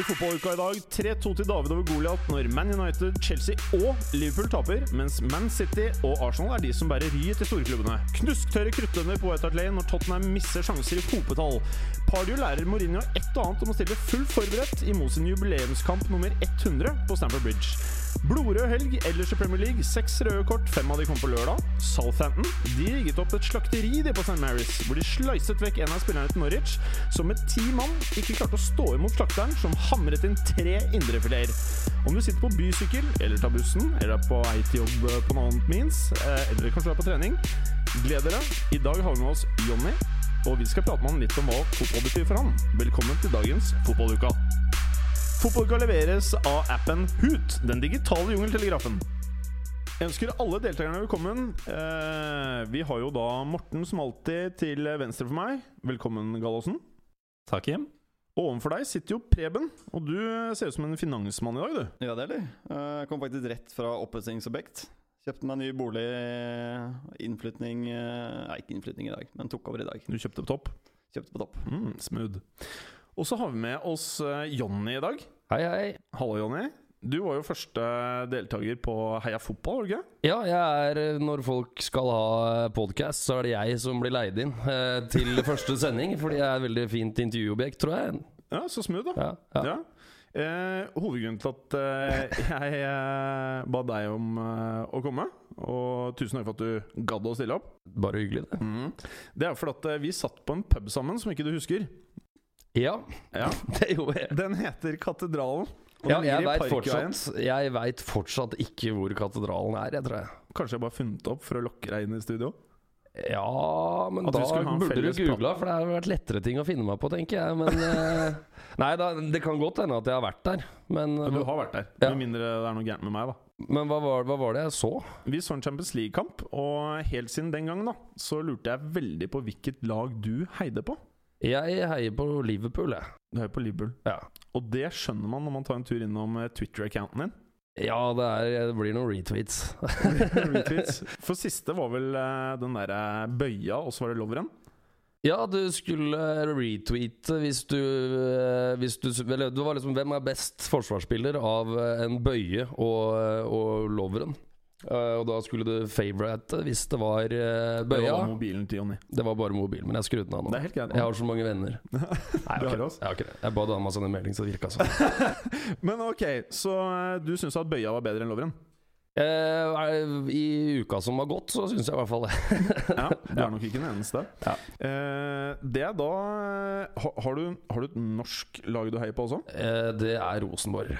I fotballuka i dag 3-2 til David over Goliat når Man United, Chelsea og Liverpool taper, mens Man City og Arsenal er de som bærer ryet til storklubbene. Knusktørre kruttønner på White Hart Lane når Tottenham misser sjanser i hopetall. Pardew lærer Mourinho ett og annet om å stille fullt forberedt i sin jubileumskamp nummer 100 på Stamford Bridge. Blodrød helg ellers i Premier League. Seks røde kort, fem av de kom på lørdag. Southampton de rigget opp et slakteri de på St. Mary's, hvor de sleiset vekk en av spillerne til Norwich, som med ti mann ikke klarte å stå imot slakteren, som hamret inn tre indrefileter. Om du sitter på bysykkel, eller tar bussen, eller er på vei til jobb på noe annet means, eh, eller kanskje er på trening, gled dere. I dag har vi med oss Jonny, og vi skal prate med han litt om hva fotball betyr for han. Velkommen til dagens Fotballuka. Fotballuka leveres av appen Hoot, den digitale jungeltelegrafen. Jeg ønsker alle deltakerne velkommen. Eh, vi har jo da Morten som alltid til venstre for meg. Velkommen, Gallosen. Takk, Jim. Og overfor deg sitter jo Preben, og du ser ut som en finansmann i dag, du. Ja, det er det. Jeg kom faktisk rett fra oppussingsobjekt. Kjøpte meg ny bolig, innflytning eh, Nei, ikke innflytning i dag, men tok over i dag. Du kjøpte på topp. Kjøpte på topp. Mm, smooth. Og så har vi med oss eh, Jonny i dag. Hei, hei. Hallo, Jonny. Du var jo første deltaker på Heia fotball, var du ikke? Ja, jeg er eh, Når folk skal ha podkast, så er det jeg som blir leid inn eh, til første sending. Fordi jeg er et veldig fint intervjuobjekt, tror jeg. Ja, så smooth, da. Ja, ja. Ja. Eh, hovedgrunnen til at eh, jeg eh, ba deg om eh, å komme, og tusen takk for at du gadd å stille opp, Bare hyggelig, det. mm. det er fordi at eh, vi satt på en pub sammen som ikke du husker. Ja, Ja. det gjorde jeg. Den heter Katedralen. Og Ja, den jeg veit fortsatt, vet fortsatt ikke hvor katedralen er, jeg tror jeg. Kanskje jeg bare funnet opp for å lokke deg inn i studio? Ja, men At da du burde du googla, for det har vært lettere ting å finne meg på, tenker jeg. Men eh, Nei, da, det kan godt hende at jeg har vært der, men, Men du har vært der. Ja. Med mindre det er noe gærent med meg, da. men hva, var, hva var det jeg så? Vi så en Champions League-kamp, og helt siden den gangen da Så lurte jeg veldig på hvilket lag du heide på. Jeg heier på Liverpool, jeg. Du heier på Liverpool. Ja. Og det skjønner man når man tar en tur innom eh, Twitter-accounten din. Ja, det, er, det blir noen retweets. Retweets. For siste var vel eh, den derre bøya, og så var det loveren. Ja, du skulle retweete hvis du, eh, hvis du Eller du var liksom Hvem er best forsvarsspiller av eh, en Bøye og, eh, og Loveren? Eh, og da skulle du favorite hvis det var Bøya Det Bøya. var mobilen til Jonny. Det var bare mobil, men jeg skrudde den av nå. Det er helt greit. Jeg har så mange venner. Nei, Du jeg har ikke det. Jeg det. Ba dama sende melding, så det virka sånn. Men ok, så eh, du syns at bøya var bedre enn loveren? Uh, I uka som har gått, så syns jeg i hvert fall det. Ja, du er nok ikke den eneste. Ja. Uh, det er da eh, har, du, har du et norsk lag du heier på også? Uh, det er Rosenborg,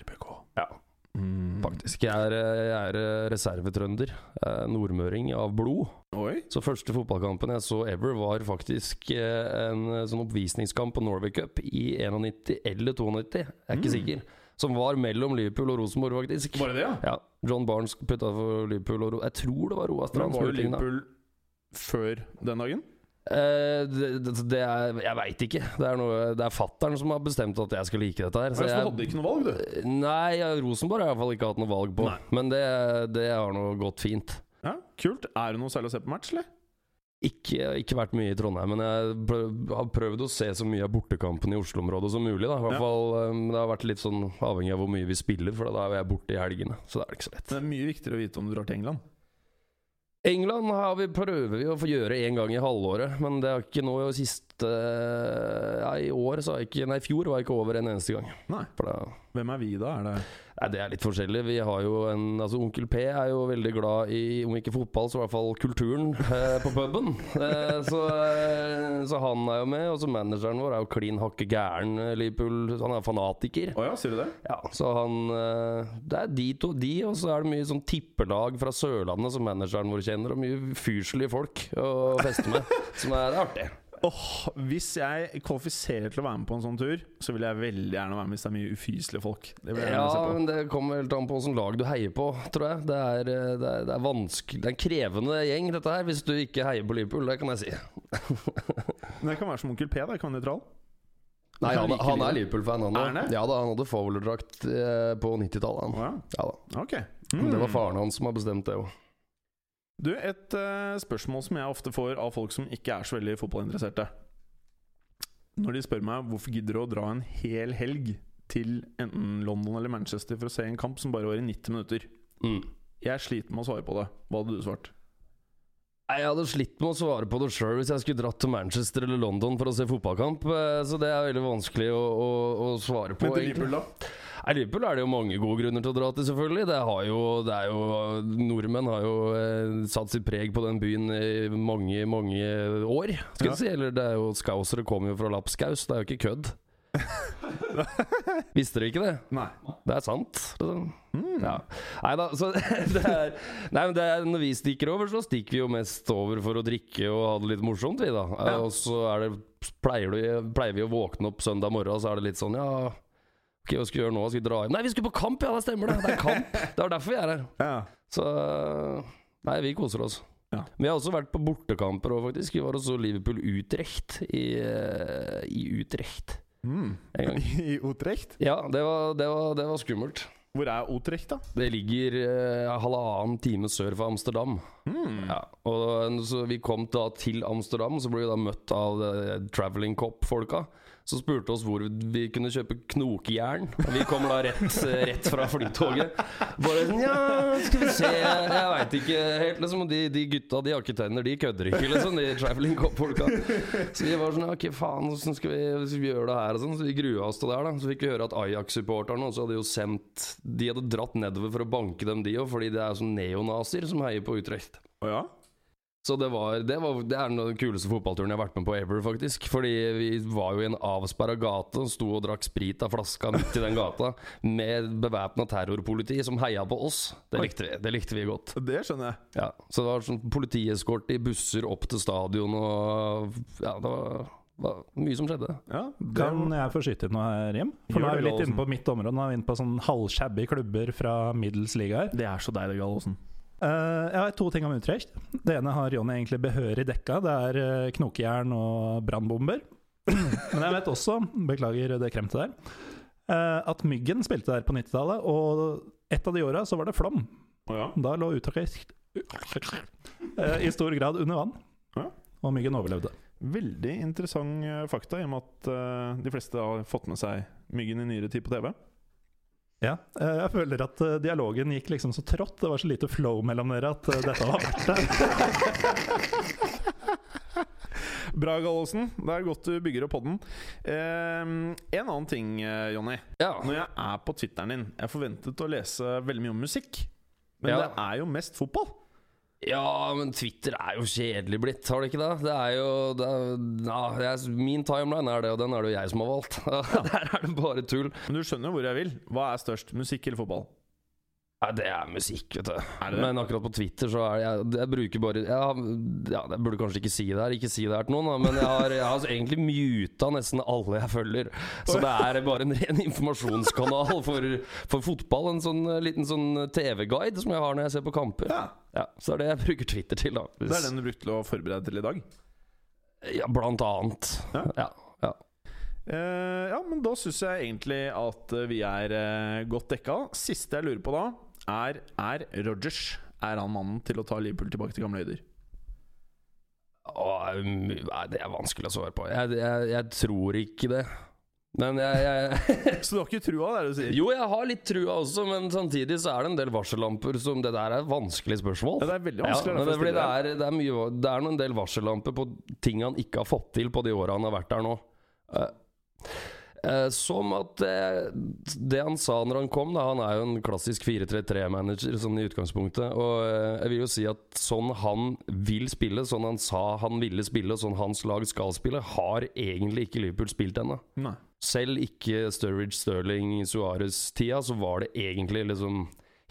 RBK. Ja. Mm. faktisk. Jeg er, jeg er eh, reservetrønder. eh, Nordmøring av blod. Oi. Så første fotballkampen jeg så ever, var faktisk eh, en sånn oppvisningskamp på Norway Cup i 91 eller 92, jeg er ikke Mm. sikker. Som var mellom Liverpool og Rosenborg, faktisk. Var det det, ja? Ja, John Barnes putta for Liverpool og Ro Jeg tror det var Roa Strand. var det. Liverpool før den dagen? Eh, det, det, det er Jeg veit ikke. Det er, noe, det er fattern som har bestemt at jeg skal like dette her. Så Så du jeg, hadde ikke noe valg, du? nei, Rosenborg har jeg i hvert fall ikke hatt noe valg på. Nei. Men det, det har nå gått fint. Ja, Kult. Er det noe særlig å se på match, eller? Ikke, ikke vært mye i Trondheim, men jeg prøv, har prøvd å se så mye av bortekampen i Oslo-området som mulig. Da. I hvert Ja. fall, um, Det har vært litt sånn avhengig av hvor mye vi spiller, for da er jeg borte i helgene. Så det er ikke så lett. Det er mye viktigere å vite om du drar til England. England har vi, prøver vi å få gjøre én gang i halvåret, men det er ikke nå i siste Nei, I år så har jeg ikke Nei, i fjor var jeg ikke over en eneste gang. Nei. Da Hvem er vi, da? Er det Nei, Det er litt forskjellig. Vi har jo en Altså Onkel P er jo veldig glad i, om ikke fotball, så i hvert fall kulturen eh, på puben. Eh, så, eh, så han er jo med. Og så manageren vår er jo klin hakke gæren eh, Liverpool. Han er fanatiker. Oh ja, sier du det? Ja, så han eh, Det er de to, de, og så er det mye sånn tippelag fra Sørlandet som manageren vår kjenner, og mye fyrslige folk å feste med. Som er artig. Åh, Hvis jeg kvalifiserer til å være med på en sånn tur, så vil jeg veldig gjerne være med hvis det er mye ufyselige folk. Det vil jeg Ja, se på. men det kommer helt an på hvilket lag du heier på, tror jeg. Det er, eh, det er, det er vanskelig Det er en krevende gjeng, dette her, hvis du ikke heier på Liverpool. Det kan jeg si. Men jeg kan være som onkel P, da. Jeg kan være nøytral. Nei, han, han er Liverpool-fan, han òg. Ja da, han hadde Fowler-drakt eh, på 90-tallet. Å ja. Ja da. mm. Det var Mm. faren hans som har bestemt det òg. Du, et uh, spørsmål som jeg ofte får av folk som ikke er så veldig fotballinteresserte. Når de spør meg hvorfor gidder du å dra en hel helg til enten London eller Manchester for å se en kamp som bare var i 90 minutter. Mm. Jeg sliter med å svare på det. Hva hadde du svart? Jeg hadde slitt med å svare på det sjøl hvis jeg skulle dratt til Manchester eller London for å se fotballkamp, eh, så det er veldig vanskelig å, å, å svare på. Men til. Liverpool, da? Liverpool er det jo mange gode grunner til å dra til, selvfølgelig. Det, har jo, det er jo Nordmenn har jo eh, satt sitt preg på den byen i mange, mange år, skal Ja. si. Eller det er jo Skausere kommer jo fra Lapskaus, det er jo ikke kødd. Visste dere ikke det? Nei. Det er sant. liksom. Mm. Ja. Nei da, så det er, nei, men det er, Når vi stikker over, så stikker vi jo mest over for å drikke og ha det litt morsomt, vi da. Ja. Og så er det, pleier, du, pleier vi å våkne opp søndag morgen, så er det litt sånn ja Ok, hva skal vi gjøre nå? Skal vi dra hjem? Nei, vi skal på kamp! Ja, det stemmer det! Det er kamp! Det er derfor vi er her. Ja. Så Nei, vi koser oss. Ja. Vi har også vært på bortekamper òg, faktisk. Vi var også Liverpool Utrecht i, eh, i Utrecht Mm. I Utrecht? Ja, det var, det var, det var skummelt. Hvor er Utrecht, da? Det ligger eh, halvannen time sør for Amsterdam. Mm. Ja, og så Vi kom da til Amsterdam, så ble vi da møtt av eh, Traveling Cop-folka. Så spurte oss hvor vi kunne kjøpe knokejern. Vi kommer da rett, eh, rett fra flytoget. Bare sånn Ja, skal vi se Jeg veit ikke helt. liksom de, de gutta de har ikke tenner, de kødder ikke, liksom. De Traveling Cop-folka. Så vi var sånn Ja, ok, faen, hvordan skal skal vi gjøre det her? Sånn, så vi grua oss til det her, da. Så fikk vi høre at Ajax-supporterne også hadde jo sendt De hadde dratt nedover for å banke dem, de òg, fordi det er sånn neonazier som heier på Utrecht. Å ja? Så det, var, det, var, det er den kuleste fotballturen jeg har vært med på ever, faktisk. Fordi vi var jo i en avsperra gate og sto og drakk sprit av flaska midt i den gata med bevæpna terrorpoliti som heia på oss. Det likte vi, det likte vi godt. Det skjønner jeg. Ja, Så det var sånn politieskort i busser opp til stadion og Ja, det var, var mye som skjedde. Ja, det Kan jeg få skyte inn noe her, Jim? For Gjør nå er vi litt inne på mitt område. Nå er vi inne på sånn halvshabby klubber fra middels liga her. Det er så deilig, Gallosen. Eh, jeg har to ting om Utrecht. Det ene har Jonny egentlig behørig dekka. Det er uh, knokejern og brannbomber. Men jeg vet også, beklager det kremtet der, uh, at Myggen spilte der på 90-tallet. Og et av de åra så var det flom. Oh, ja? Da lå Utrecht i stor grad under vann. Ja. Og Myggen overlevde. Veldig interessant fakta, i og med at de fleste har fått med seg Myggen i nyere tid på TV. Ja, eh, jeg føler at eh, dialogen gikk liksom så trått. Det var så lite flow mellom dere at eh, dette var verdt det. Bra, Gallosen. Det er godt du bygger opp podden. Eh, en annen ting, Jonny. Ja. Når jeg er på Twitteren din Jeg forventet å lese veldig mye om musikk. Men Ja. det er jo mest fotball. Ja, men Twitter er jo kjedelig blitt, har det ikke det? Det er jo det er, ja, Min timeline er det, og den er det jo jeg som har valgt. Der er det bare tull. Men du skjønner hvor jeg vil. Hva er størst? Musikk eller fotball? Nei, det er musikk, vet du. Det det? Men akkurat på Twitter så er det jeg, jeg bruker bare jeg, ja, Jeg burde kanskje ikke si det her, ikke si det her til noen, da, men jeg har, jeg har altså egentlig muta nesten alle jeg følger. Så det er bare en ren informasjonskanal for, for fotball. En sånn liten sånn TV-guide som jeg har når jeg ser på kamper. Ja, Ja, så er det jeg bruker Twitter til, da. Det er den du brukte til å forberede deg til i dag? Ja, blant annet. Ja. Ja. Eh, ja, men da syns jeg egentlig at vi er uh, godt dekka. Siste jeg lurer på da, er Er Rogers Er han mannen til å ta Liverpool tilbake til gamle høyder? Åh, um, det er vanskelig å svare på. Jeg, jeg, jeg tror ikke det. Men jeg, jeg Så du har ikke trua, det du sier? Jo, jeg har litt trua også, men samtidig så er det en del varsellamper som Det der er et vanskelig spørsmål. Ja, det er veldig Ja, vanskelig. men det, det, er, det, er mye, det er noen del varsellamper på ting han ikke har fått til på de åra han har vært der nå. Eh, eh, som at det, det han sa når han kom da, Han er jo en klassisk 4-3-3-manager sånn i utgangspunktet. Og eh, jeg vil jo si at sånn han vil spille, sånn han sa han ville spille, og sånn hans lag skal spille, har egentlig ikke Liverpool spilt ennå. Selv ikke Sturridge, Sterling, Suárez-tida, så var det egentlig liksom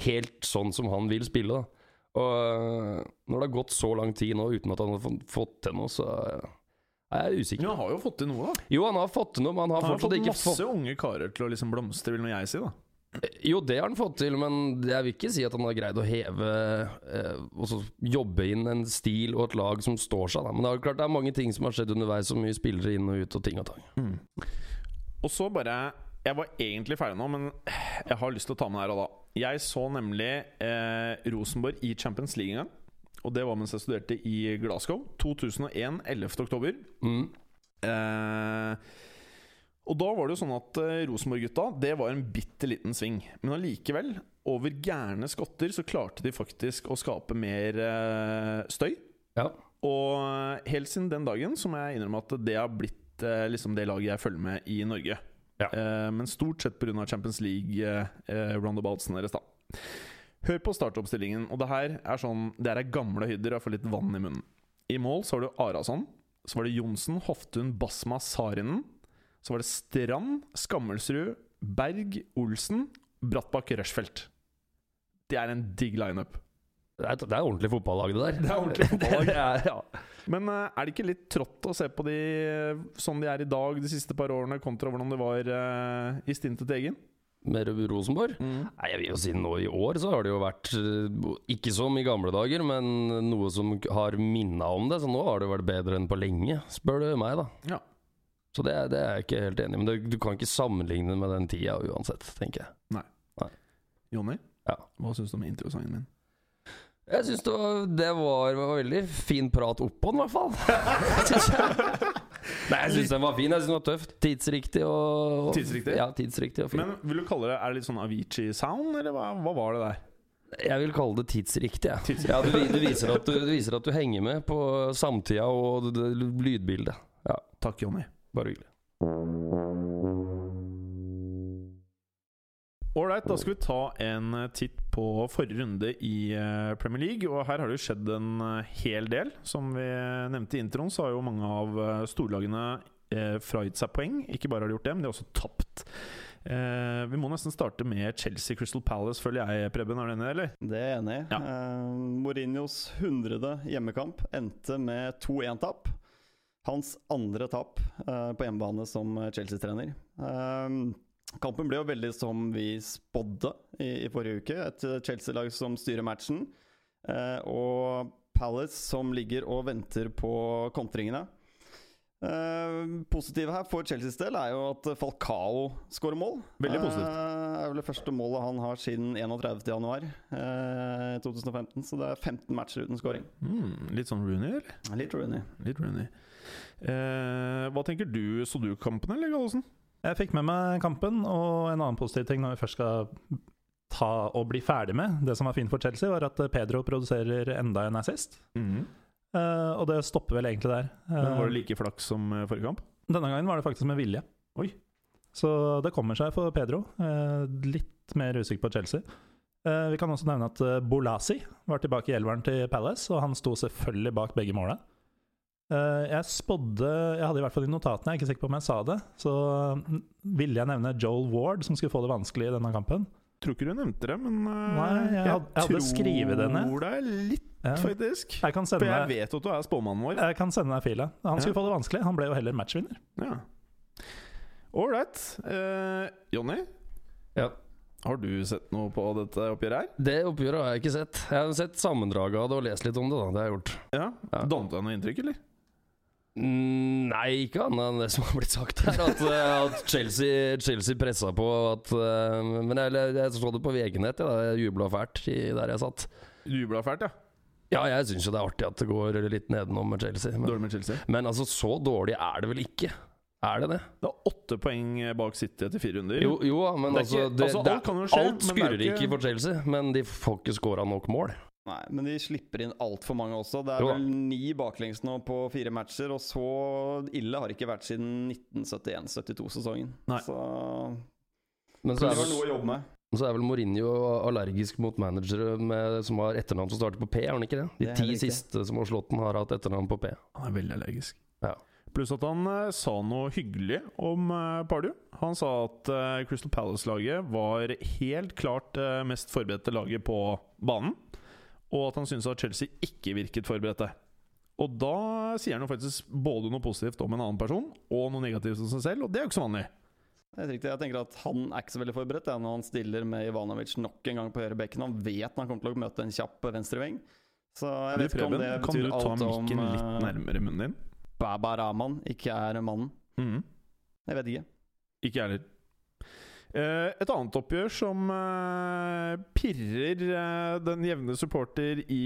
helt sånn som han vil spille. Da. Og øh, når det har gått så lang tid nå uten at han har fått- til noe, så Jeg er usikker. Men han har jo fått til noe, da. Jo, han har fått til noe, men han har Han har fått masse fått unge karer til å liksom blomstre, vil nå jeg si, da. Jo, det har han fått til, men jeg vil ikke si at han har greid å heve eh, Og så jobbe inn en stil og et lag som står seg. Da. Men det er klart det er mange ting som har skjedd underveis, så mye spillere inn og ut og ting og tang. Og så bare Jeg var egentlig ferdig nå, men jeg har lyst til å ta med her og da. Jeg så nemlig eh, Rosenborg i Champions League en gang. Og det var mens jeg studerte i Glasgow. 2001, 11. oktober. Mm. Eh, og da var det jo sånn at eh, Rosenborg-gutta Det var en bitte liten sving. Men allikevel, over gærne skotter, så klarte de faktisk å skape mer eh, støy. Ja. Og helt siden den dagen så må jeg innrømme at det har blitt eh, liksom det laget jeg følger med i Norge. Ja. Eh, men stort sett pga. Champions League-roundaboutsen deres, da. Hør på startoppstillingen. Og det her er sånn Det her er gamle hydder. Jeg får litt vann i munnen. I mål så har du Arason. Så var det Johnsen, Hoftun, Basma, Sarinen. Så var det Strand, Skammelsrud, Berg, Olsen, Brattbakk, Rushfeldt. Det er en digg lineup. Det er, det er ordentlig fotballag, det der. Det er ordentlig fotballag. Det er, ja. Men eh, er det ikke litt trått å se på de sånn de er i dag de siste par årene, kontra hvordan det var eh, i stintet til egen? Med Rosenborg? Nei, jeg vil jo si nå i år så har det jo vært eh, Ikke som i gamle dager, men noe som har minna om det. Så nå har det vært bedre enn på lenge, spør du meg, da. Ja. Så det, det er jeg ikke helt enig i. Men det, du kan ikke sammenligne med den tida uansett, tenker jeg. Jonny, Ja. hva syns du om introsangen min? Jeg syns det, det var, var veldig fin prat oppå den, i hvert fall. Nei, jeg syns den var fin. Jeg synes den var tøft. Tidsriktig og og- Tidsriktig? Ja, tidsriktig og fin. Men vil du kalle det Er det litt sånn Avicii-sound, eller hva, hva var det der? Jeg vil kalle det tidsriktig. Ja. Tidsriktig. Ja, du, du, viser at du, du viser at du henger med på samtida og det, det, lydbildet. Ja, Takk, Jonny. bare hyggelig. Ålreit, da skal vi ta en eh, titt på forrige runde i eh, Premier League. Og her har det jo skjedd en eh, hel del. Som vi nevnte i introen, så har jo mange av storlagene fragitt seg poeng. Ikke bare har de gjort det, men de har også tapt. Eh, vi må nesten starte med Chelsea Crystal Palace, føler jeg, Preben. Er du enig, eller? Det er jeg enig i. Ja. Eh, Mourinhos 100. hjemmekamp endte med 2-1-tap. Hans andre tap eh, på hjemmebane som Chelsea-trener. Eh, kampen ble jo veldig som vi spådde i, i forrige uke. Et eh, Chelsea-lag som styrer matchen. eh, og Palace som ligger og venter på kontringene. Eh, positive her for Chelseas del er jo at Falcao skårer mål. Veldig positivt. Eh, er vel det første målet han har siden 31.1.2015. Eh, 2015. Så det er 15 matcher uten scoring. Mm, litt sånn Rooney, eller? Litt Rooney. Litt Rooney. Eh, hva tenker du? Så du kampen, eller, Gallosen? Jeg fikk med meg kampen, og en annen positiv ting når vi først skal ta og bli ferdig med det som var fint for Chelsea, var at Pedro produserer enda en assist. Eh, og det stopper vel egentlig der. Men var det Eh, like flaks som eh, forrige kamp? Denne gangen var det faktisk med vilje. Oi. Så det kommer seg for Pedro. Uh, litt mer usikker på Chelsea. Vi kan også nevne at Bolasi var tilbake i elveren til Palace, og han sto selvfølgelig bak begge måla. Eh, jeg spådde Jeg hadde i hvert fall i notatene, jeg er ikke sikker på om jeg sa det, så mm, ville jeg nevne Joel Ward, som skulle få det vanskelig i denne kampen. Tror ikke du nevnte det, men eh, Nei, jeg jeg hadde skrevet det ned. tror deg litt, Ja. faktisk. Jeg kan For jeg vet at du er spåmannen vår. jeg kan sende deg fila. Han skulle Ja. få det vanskelig. Han ble jo heller matchvinner. Ja. Ålreit. Uh, Jonny, Ja. har du sett noe på dette oppgjøret her? Det oppgjøret har jeg ikke sett. Jeg har sett sammendraget av det og lest litt om det. da, det har jeg gjort. Ja. Ja. Dannet deg noe inntrykk, eller? Mm, Nei, ikke annet enn det som har blitt sagt her. At, eh, at Chelsea, Chelsea pressa på at eh, Men jeg, jeg så det på VG-nett. Ja, jeg jubla fælt der jeg satt. Jubla fælt, ja. Ja, jeg syns jo det er artig at det går litt nedenom med Chelsea. Men, Dårlig med Chelsea. men altså, så dårlig er det vel ikke? Er det det? Det er åtte poeng bak City etter fire runder. Jo, jo men Det altså, ikke- det, altså, alt alt er skurrer ikke- ikke for Chelsea, men de får ikke scora nok mål. Nei, men de slipper inn altfor mange også. Det er Jo vel ni baklengs nå på fire matcher, og så ille har det ikke vært siden 1971-72-sesongen. Nei. Så Men så er, noe vel, å jobbe med. så er vel Mourinho allergisk mot managere med, som har etternavn som starter på P, er han ikke det? De Det ti siste som har slått den, har hatt etternavn på P. Han er veldig allergisk. Ja. Pluss at han uh, sa noe hyggelig om uh, Pardew. Han sa at uh, Crystal Palace-laget var helt klart mest forberedte laget på banen. Og at han syntes at Chelsea ikke virket forberedte. Og da sier han jo faktisk både noe positivt om en annen person, og noe negativt om seg selv, og det er jo ikke så vanlig. Det er riktig. Jeg tenker at Han er ikke så veldig forberedt ja, når han stiller med Ivanovic nok en gang på høyre bekken. Han vet han kommer til å møte en kjapp venstreving. Så jeg vet ikke om det betyr alt om kan du ta mikken litt uh, nærmere munnen din? Baba Rahman ikke er mannen. Mm. Jeg vet ikke. Ikke jeg heller. Eh, et annet oppgjør som eh, pirrer eh, den jevne supporter i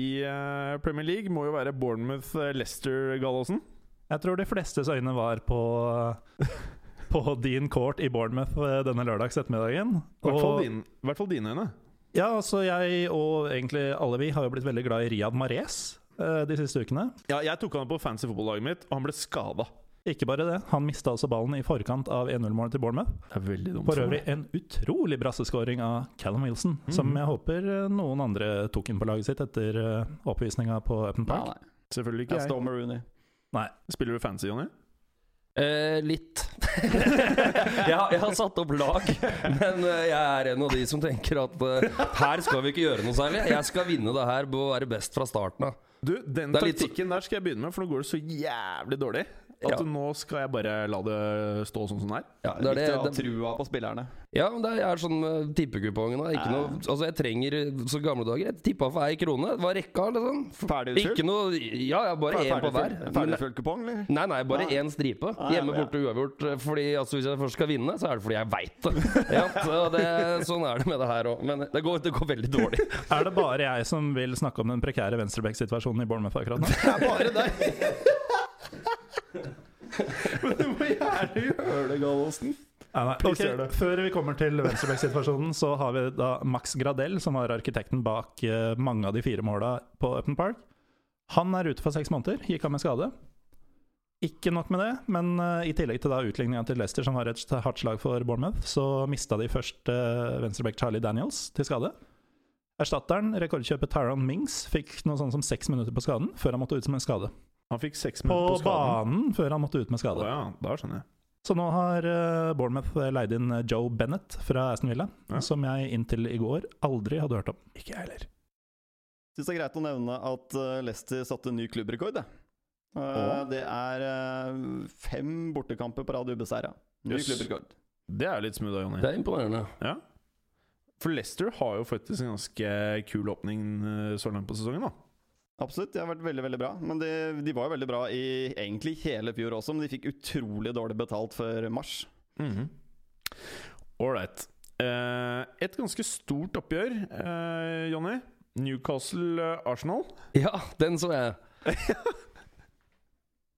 Premier League, må jo være Bournemouth-Leicester, Gallosen. Jeg tror de flestes øyne var på På din Court i Bournemouth denne lørdags ettermiddagen. I hvert fall dine øyne. Ja, altså jeg og egentlig alle vi har jo blitt veldig glad i Riyad Mahrez eh, de siste ukene. Ja, jeg tok han på fancy fotballaget mitt, og han ble skada. Ikke bare det, han mista også ballen i forkant av 1-0-målet til Bournemouth. Er. For øvrig en utrolig brasseskåring av Callum Wilson, som Mhm. jeg håper eh, noen andre tok inn på laget sitt etter eh, oppvisninga på Upton Park. nei. Selvfølgelig ikke Jeg med Rooney. Spiller du fancy, Jonny? Eh, litt. jeg, har, jeg har satt opp lag, men eh, jeg er en av de som tenker at uh, her skal vi ikke gjøre noe særlig. Jeg skal vinne det her på å være best fra starten av. Du, den er litt taktikken der skal jeg begynne med, for nå går det så jævlig dårlig. At Ja. nå skal jeg bare la det stå sånn som det er. Ja, Det er det, viktig å ha trua på spillerne. ja, men det er sånn uh, tippekupongen. Ikke noe, altså jeg trenger Så gamle dager. Jeg tippa for ei krone. Det var rekka, liksom. Ferdigutfylt? Ikke noe Ja, ja, bare én på hver. Men- kupong, eller? Nei, nei, bare én stripe. Ah, Hjemme, ja. borte, uavgjort. eh, Fordi altså, Hvis jeg først skal vinne, så er det fordi jeg veit det. Ja, så det. Sånn er det med det her òg. Men det går, det går veldig dårlig. Er det bare jeg som vil snakke om den prekære venstreback-situasjonen i Bournemouth akkurat nå? Det er bare deg! Men du må gjerne gjøre det, Gallosen. Ja, nei. Please Ok, gjør det. Før vi kommer til venstreback-situasjonen, så har vi da Max Gradel, som var arkitekten bak eh, mange av de fire måla på Upton Park. Han er ute for seks måneder, gikk av med skade. Ikke nok med det, men eh, i tillegg til da utligninga til Leicester, som var et hardt slag for Bournemouth, så mista de først uh, venstreback Charlie Daniels til skade. Erstatteren, rekordkjøpet Tyron Mings, fikk noe sånt som seks minutter på skaden før han måtte ut som en skade. Han fikk seks minutter på skaden. banen før han måtte ut med skade. skade. ja, da skjønner jeg. Så nå har eh, Bournemouth leid inn eh, Joe Bennett fra Aston Villa, Ja. som jeg inntil i går aldri hadde hørt om. Ikke jeg heller. Syns det er greit å nevne at uh, Leicester satte en ny klubbrekord. det. Uh, det er uh, fem bortekamper på rad ubeseira. Ny yes. klubbrekord. Det er litt smooth Jonny. Det er imponerende. Ja. For Leicester har jo faktisk en ganske kul åpning eh, så langt på sesongen, da. Absolutt, de har vært veldig veldig bra. Men de, de var jo veldig bra i egentlig hele fjor også, men de fikk utrolig dårlig betalt før mars. Ålreit. Eh, et ganske stort oppgjør, eh, Jonny. Newcastle-Arsenal. Ja, den så jeg.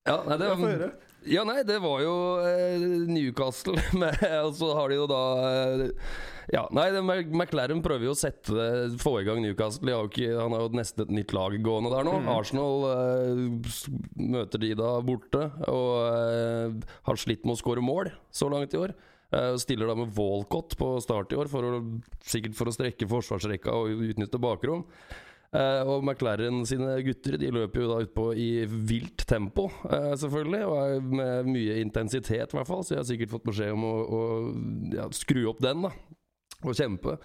Ja, nei, det, høre. Ja, nei, det var jo eh, Newcastle, med, og så har de jo da eh, Ja, nei, det, McLaren prøver jo å sette få i gang Newcastle. Har ikke, han har jo nesten et nytt lag gående der nå. Mm. Arsenal eh, møter de da borte, og eh, har slitt med å skåre mål så langt i år. Eh, stiller da med Walcott på start i år, for å, sikkert for å strekke forsvarsrekka og utnytte bakrom. Eh, og McLaren sine gutter De løper jo da utpå i vilt tempo, eh, selvfølgelig. Og med mye intensitet, i hvert fall. Så jeg har sikkert fått beskjed om å, å ja, skru opp den, da. Og kjempe.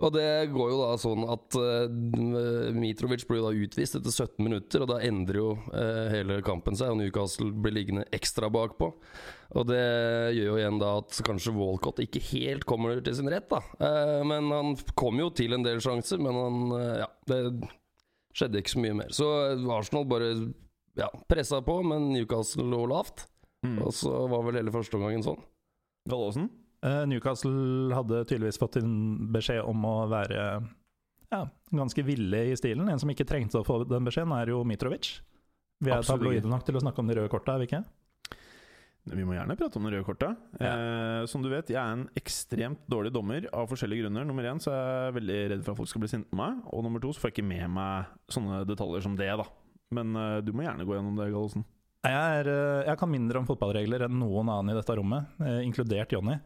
Og det går jo da sånn at uh, Mitrovic blir da utvist etter 17 minutter, og da endrer jo uh, hele kampen seg, og Newcastle blir liggende ekstra bakpå. Og det gjør jo igjen da at kanskje Walcott ikke helt kommer til sin rett, da. Uh, men han kom jo til en del sjanser, men han Ja, det skjedde ikke så mye mer. Så Arsenal bare ja, pressa på, men Newcastle lå lavt. Mm. Og så var vel hele førsteomgangen sånn. Gallåsen. Eh, Newcastle hadde tydeligvis fått en beskjed om å være ja, ganske ville i stilen. En som ikke trengte å få den beskjeden, er jo Mitrovic. Vi er tabloide nok til å snakke om de røde korta, er vi ikke? Vi må gjerne prate om det røde kortet. Eh, som du vet, jeg er en ekstremt dårlig dommer av forskjellige grunner. Nummer én så er jeg veldig redd for at folk skal bli sinte på meg. Og nummer to så får jeg ikke med meg sånne detaljer som det, da. Men eh, du må gjerne gå gjennom det, Gallosen. Jeg, eh, jeg kan mindre om fotballregler enn noen annen i dette rommet, eh, inkludert Jonny.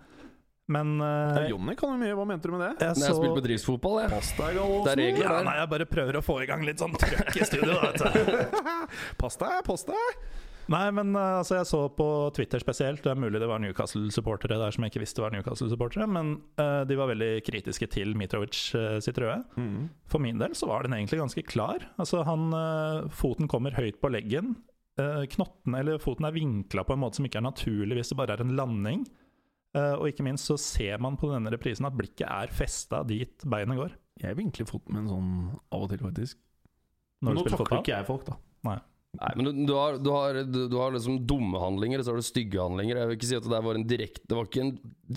Men uh, Ja, Jonny kan jo mye. Hva mente du med det? jeg så... jeg har så spilt bedriftsfotball, jeg. Pass deg, Det er regler ja, der. nei, Jeg bare prøver å få i gang litt sånn trøkk i studio. Vet du. Pass deg, pass deg! Nei, men uh, altså, jeg så på Twitter spesielt, det er mulig det var Newcastle-supportere der som jeg ikke visste var Newcastle-supportere, men uh, de var veldig kritiske til Mitrovic eh, sitt røde. Mm. For min del så var den egentlig ganske klar. Altså, han, eh, foten kommer høyt på leggen. Eh, knotten, eller foten er vinkla på en måte som ikke er naturlig hvis det bare er en landing. Eh, og ikke minst så ser man på denne reprisen at blikket er festa dit beinet går. Jeg vinkler foten min sånn av og til, faktisk. Når Men du nå spiller takler ikke jeg folk, da. Nei, men du, du, har, du, har, du, du har liksom dumme handlinger, og så har du stygge handlinger. Jeg vil ikke si at det var en direkte Det var ikke en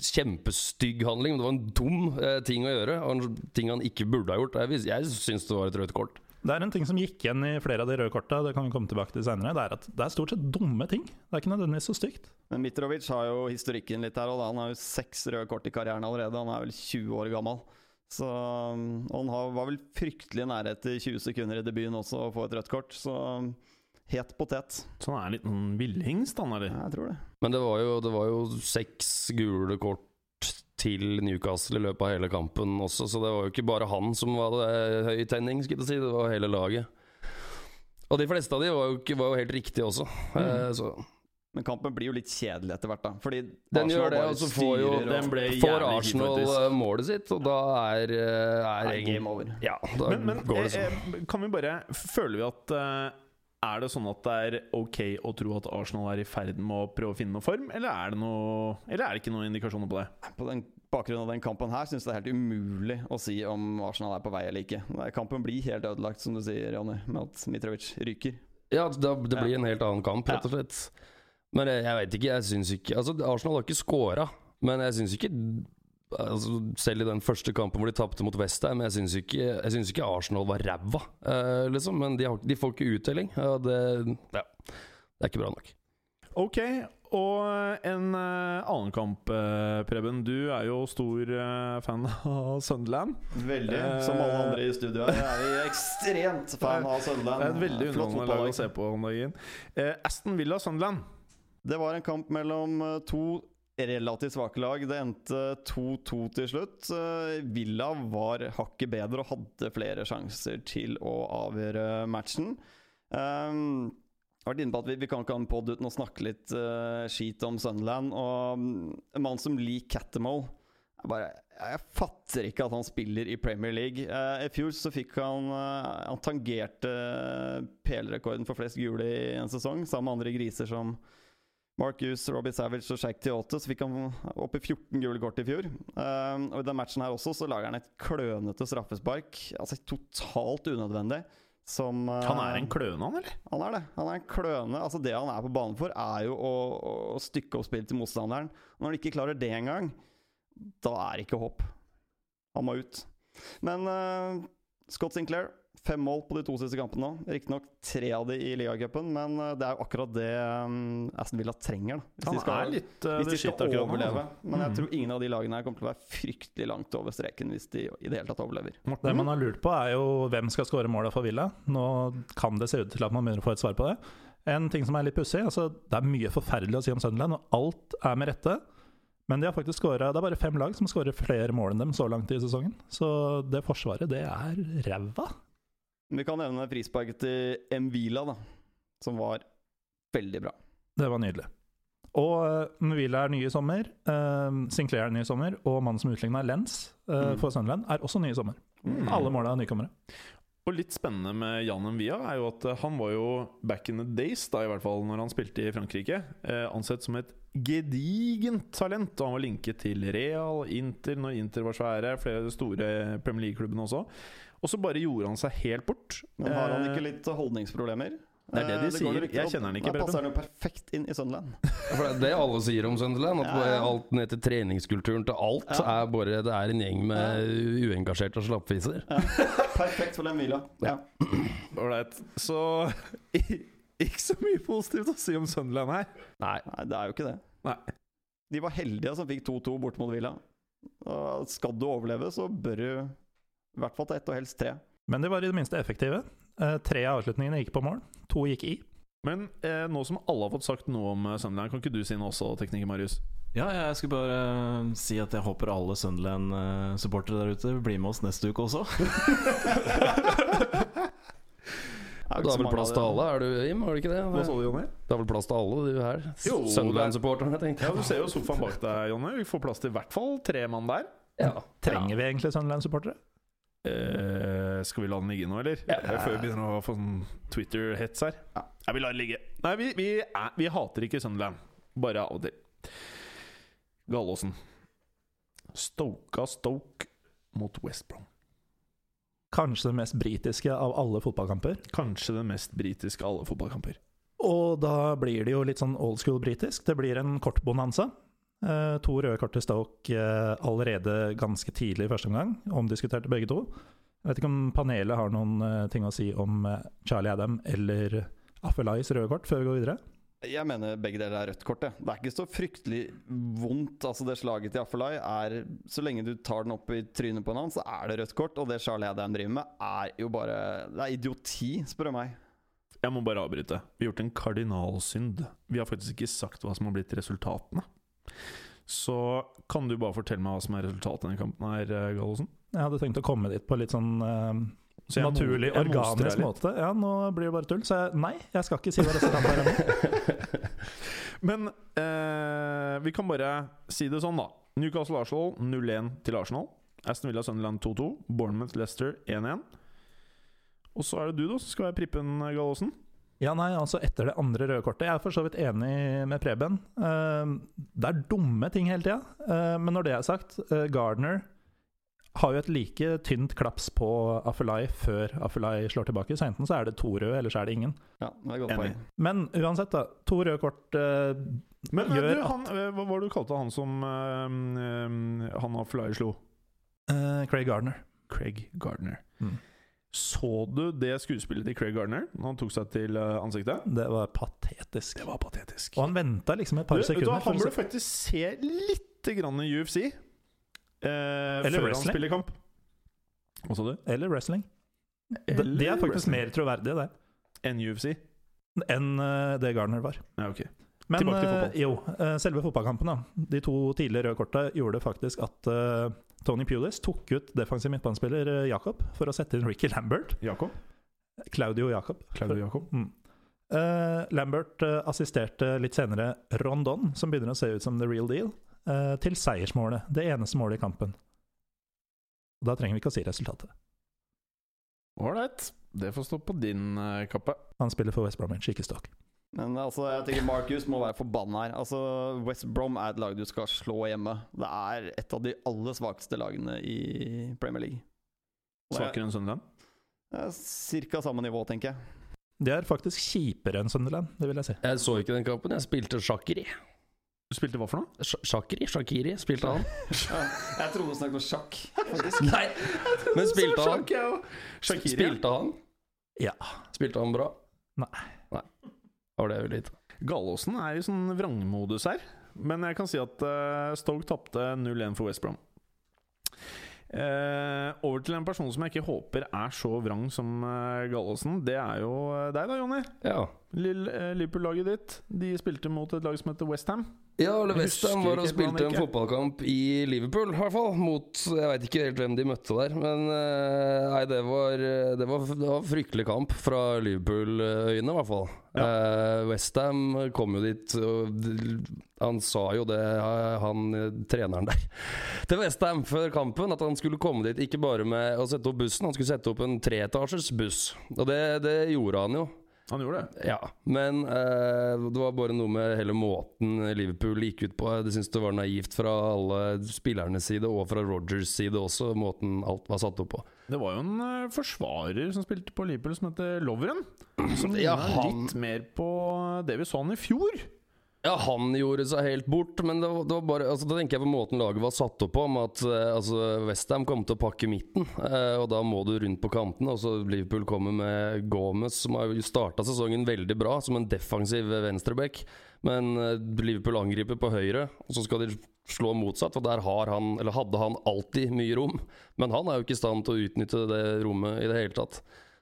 kjempestygg handling, men det var en dum eh, ting å gjøre. Og en ting han ikke burde ha gjort. Jeg, jeg syns det var et rødt kort. Det er en ting som gikk igjen i flere av de røde korta, det kan vi komme tilbake til senere. Det er at det er stort sett dumme ting. Det er ikke nødvendigvis så stygt. Men Mitrovic har jo historikken litt her, og han har jo seks røde kort i karrieren allerede. Han er vel 20 år gammel. Så, og han har, var vel fryktelig nære etter 20 sekunder i debuten også å få et rødt kort, så het potet. Så han er en liten villhingst, han, eller? Ja, jeg tror det. Men det var jo, det var jo seks gule kort til Newcastle i løpet av hele kampen også, så det var jo ikke bare han som var det høy tenning, skulle jeg si. Det var hele laget. Og de fleste av de var jo, ikke, var jo helt riktige også. Eh, så Men kampen blir jo litt kjedelig etter hvert, da. Fordi Den gjør det, og så får jo og- Den ble får Arsenal eh, målet sitt, og da er, er, er game over. Ja, da Men, men går det sånn. eh, eh, kan vi bare Føler vi at eh, Er det sånn at det er ok å tro at Arsenal er i ferd med å prøve å finne noe form, eller er det, noe, eller er det ikke noen indikasjoner på det? På den bakgrunn av den kampen her syns jeg det er helt umulig å si om Arsenal er på vei eller ikke. Kampen blir helt ødelagt, som du sier, Jonny, med at Mitrovic ryker. Ja, det, det blir en helt annen kamp, rett og Ja. slett. Men jeg, jeg veit ikke, jeg syns ikke Altså, Arsenal har ikke scora, men jeg syns ikke altså, Selv i den første kampen hvor de tapte mot Westham, jeg syns ikke, ikke Arsenal var ræva, eh, liksom. Men de, har, de får ikke uttelling. Og det, ja, det er ikke bra nok. Ok, og en eh, annen kamp, eh, Preben. Du er jo stor fan av Sunderland. Veldig. Som alle andre i studio her. Jeg er ekstremt fan av Sunderland. Det er et veldig underholdende lag å se på om dagen. Eh, Aston Villa Sunderland. Det var en kamp mellom to relativt svake lag. Det endte 2-2 til slutt. Eh, Villa var hakket bedre og hadde flere sjanser til å avgjøre matchen. Um, jeg har vært inne på at vi, vi kan ikke ha en pod uten å snakke litt uh, skit om Sunderland. Og mm, en mann som Lee Cattermole jeg, bare, jeg fatter ikke at han spiller i Premier League. Uh, I fjor så fikk han uh, Han tangerte PL-rekorden for flest gule i en sesong, sammen med andre griser som Mark Hughes, Robbie Savage og Shaq Tiote. Så fikk han opp i 14 gule kort i fjor. Um, og i den matchen her også så lager han et klønete straffespark. Altså totalt unødvendig. Som uh, Han er en kløne, han, eller? han er det. Han er en kløne. Altså Det han er på banen for, er jo å, å stykke opp spillet til motstanderen. Når han ikke klarer det engang, da er det ikke håp. Han må ut. Men uh, Scott Sinclair, fem mål på de to siste kampene nå. Riktignok tre av de i ligacupen, men eh, det er jo akkurat det um, Aston Villa trenger. da Hvis Han de skal, er litt uh, hvis de skal overleve. Men jeg Mhm. tror ingen av de lagene her kommer til å være fryktelig langt over streken hvis de i det hele tatt overlever. Det man har lurt på, er jo hvem skal skåre måla for Villa. Nå kan det se ut til at man begynner å få et svar på det. En ting som er litt pussig, altså det er mye forferdelig å si om Sunderland, og alt er med rette. Men de har faktisk scoret, det er bare fem lag som skårer flere mål enn dem så langt i sesongen. Så det forsvaret, det er ræva. Vi kan nevne frisparket til Mvila, da. Som var veldig bra. Det var nydelig. Og Mvila er ny i sommer. Uh, Sinclair er ny i sommer. Og mannen som utligna Lens uh, Mm. for Sunderland, er også ny i sommer. Mm. Alle måla er nykommere. Og litt spennende med Jan Mvia er jo at eh, han var jo back in the days, da i hvert fall når han spilte i Frankrike, eh, ansett som et gedigent talent. Og han var linket til Real, Inter når Inter var svære, flere store Premier League-klubbene også. Og så bare gjorde han seg helt bort. Men har han Eh, ikke litt holdningsproblemer? Det er det de det sier. Jeg kjenner han ikke, Da passer han jo perfekt inn i Sunderland. For det er det alle sier om Sunderland. At Ja, ja. alt ned til treningskulturen til alt Ja. er bare Det er en gjeng med uengasjerte slappfiser. Ja. Perfekt for den Villa. Ja. Ålreit. Så ikke så mye positivt å si om Sunderland her. Nei. Nei, det er jo ikke det. Nei. De var heldige som fikk 2-2 bort mot Villa. Skal du overleve, så bør du i hvert fall til ett, og helst tre. Men de var i det minste effektive. Eh, tre av avslutningene gikk på mål. To gikk i. Men eh, nå som alle har fått sagt noe om eh, Sunderland, kan ikke du si noe også, tekniker Marius? Ja, jeg skulle bare uh, si at jeg håper alle Sunderland-supportere der ute blir med oss neste uke også. Det er vel plass til alle, er du Jim? Har du ikke det? Hva sa du, Jonny? Det er vel plass til alle, du her? Sunderland-supporterne, tenkte Ja. Du ser jo sofaen bak deg, Jonny. Vi får plass til i hvert fall tre mann der. Ja. Trenger vi egentlig Sunderland-supportere? Eh, skal vi la den ligge nå, eller? Ja. Før vi begynner å få sånn Twitter-hets her. Ja. Nei, vi la den ligge. Nei, vi, vi, er, vi hater ikke Sunderland. Bare av og til. Gallåsen. Stoka Stoke mot West Brom. Kanskje det mest britiske av alle fotballkamper. Kanskje det mest britiske av alle fotballkamper. Og da blir det jo litt sånn old school britisk. Det blir en kort bonanza. Eh, to røde kort til Stoke eh, allerede ganske tidlig i første omgang. Omdiskuterte begge to. Jeg vet ikke om panelet har noen eh, ting å si om eh, Charlie Adam eller Affelais røde kort før vi går videre. Jeg mener begge deler er rødt kort. Det. det er ikke så fryktelig vondt. Altså Det slaget til Affelai er Så lenge du tar den opp i trynet på en annen, så er det rødt kort. Og det Charlie Adam driver med, er jo bare Det er idioti, spør du meg. Jeg må bare avbryte. Vi har gjort en kardinalsynd. Vi har faktisk ikke sagt hva som har blitt resultatene. Så kan du bare fortelle meg hva som er resultatet i denne kampen her, eh, Gallosen? Jeg hadde tenkt å komme dit på litt sånn uh, Så naturlig, organisk måte. Ja, nå blir det bare tull. Så jeg, nei, jeg skal ikke si hva resultatet er ennå. Men uh, vi kan bare si det sånn, da. Newcastle Arsenal 0-1 til Arsenal. Aston Villa Sunderland 2-2. Bournemouth Leicester 1-1. Og så er det du, da, som skal være prippen, Gallosen. Ja, nei, altså etter det andre røde kortet. Jeg er for så vidt enig med Preben. Eh, det er dumme ting hele tida. Eh, men når det er sagt, eh, Gardner har jo et like tynt klaps på Afelai før Afelai slår tilbake. Så enten så er det to røde, eller så er det ingen. Ja, det er godt Enig. poeng. Men uansett, da. To røde kort uh, Men eh, Gjør du, han, at hva var det du kalte han som uh, eh, han Afelai slo? Uh, Craig Gardner. Craig Gardner. Mm. Så du det skuespillet til Craig Gardner når han tok seg til eh, ansiktet? Det var patetisk. Det var patetisk. Og han venta liksom et Du, par du, sekunder. han burde faktisk se litt grann i UFC eh, Eller før han wrestling. spiller kamp. Hva sa du? Eller wrestling. De, de er faktisk wrestling. mer troverdige, det, enn UFC. enn uh, det Gardner var. Ja, ok. Men eh, jo, selve fotballkampen, da. De to tidligere røde korta gjorde faktisk at eh, Tony Pulis tok ut defensiv midtbanespiller eh, Jakob for å sette inn Ricky Lambert. Jakob? Claudio Jakob. Claudio Jakob? Mm. Uh, Lambert uh, assisterte litt senere Rondon, som begynner å se ut som the real deal, uh, til seiersmålet. Det eneste målet i kampen. Da trenger vi ikke å si resultatet. Ålreit. Det får stå på din kappe. Han spiller for West Bromwich, ikke Stoke. Men altså, jeg tenker Marcus må være forbanna her. Altså, West Brom er et lag du skal slå hjemme. Det er et av de aller svakeste lagene i Premier League. Og Svakere enn Sunderland? Er Cirka samme nivå, tenker jeg. Det er faktisk kjipere enn Sunderland, det vil jeg si. Jeg så ikke den kampen. Jeg spilte sjakkeri. Du spilte hva for noe? Sh- Shakiri? Shakiri spilte han. Ja, jeg trodde du snakket om sjakk, faktisk. Nei, men spilte han? Shakiri. Spilte han? Ja. Spilte han bra? Nei. Da var det jo litt. Gallåsen er i sånn vrangmodus her. Men jeg kan si at uh, Stoke tapte 0-1 for West Brom. Uh, over til en person som jeg ikke håper er så vrang som uh, Gallåsen. Det er jo eh, deg, da, Jonny. Ja. Eh, Liverpool-laget ditt. De spilte mot et lag som heter Westham. Ja, Ole Westham var og spilte en fotballkamp i Liverpool, i hvert fall. Mot Jeg veit ikke helt hvem de møtte der, men eh, Nei, det var, det var, det var fryktelig kamp fra Liverpool-øyene, i hvert fall. Ja. Eh, Westham kom jo dit, og han sa jo det, eh, han eh, treneren der, til Westham før kampen, at han skulle komme dit ikke bare med å sette opp bussen, han skulle sette opp en treetasjers buss. Og det, det gjorde han jo. Han gjorde det. Ja, men eh, det var bare noe med hele måten Liverpool gikk ut på. Jeg syns det var naivt fra alle spillernes side, og fra Rogers side også, måten alt var satt opp på. Det var jo en uh, forsvarer som spilte på Liverpool, som heter Lovren. Som Ja, han- litt mer på det vi så han i fjor. Ja, han gjorde seg helt bort, men det var, det var bare altså, Da tenker jeg på måten laget var satt opp på, med at eh, altså, Westham kom til å pakke midten, eh, og da må du rundt på kantene. Og så Liverpool kommer med Gomez, som har starta sesongen veldig bra, som en defensiv venstreback. Men eh, Liverpool angriper på høyre, og så skal de slå motsatt. Og der har han, eller hadde han alltid mye rom, men han er jo ikke i stand til å utnytte det rommet i det hele tatt.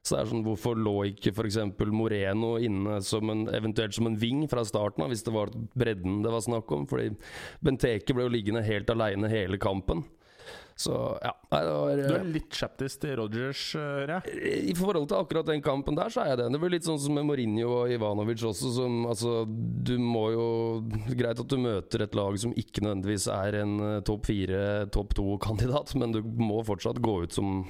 Så det er sånn, Hvorfor lå ikke f.eks. Moreno inne som en, eventuelt som en ving fra starten av, hvis det var bredden det var snakk om? Fordi Benteke ble jo liggende helt aleine hele kampen. Så ja. Var Du eh, er litt skeptisk til Rogers, hører jeg. I forhold til akkurat den kampen der, så er jeg det. Det blir litt sånn som med Mourinho og Ivanovic også, som altså Du må jo Greit at du møter et lag som ikke nødvendigvis er en eh, topp fire, topp to-kandidat, men du må fortsatt gå ut som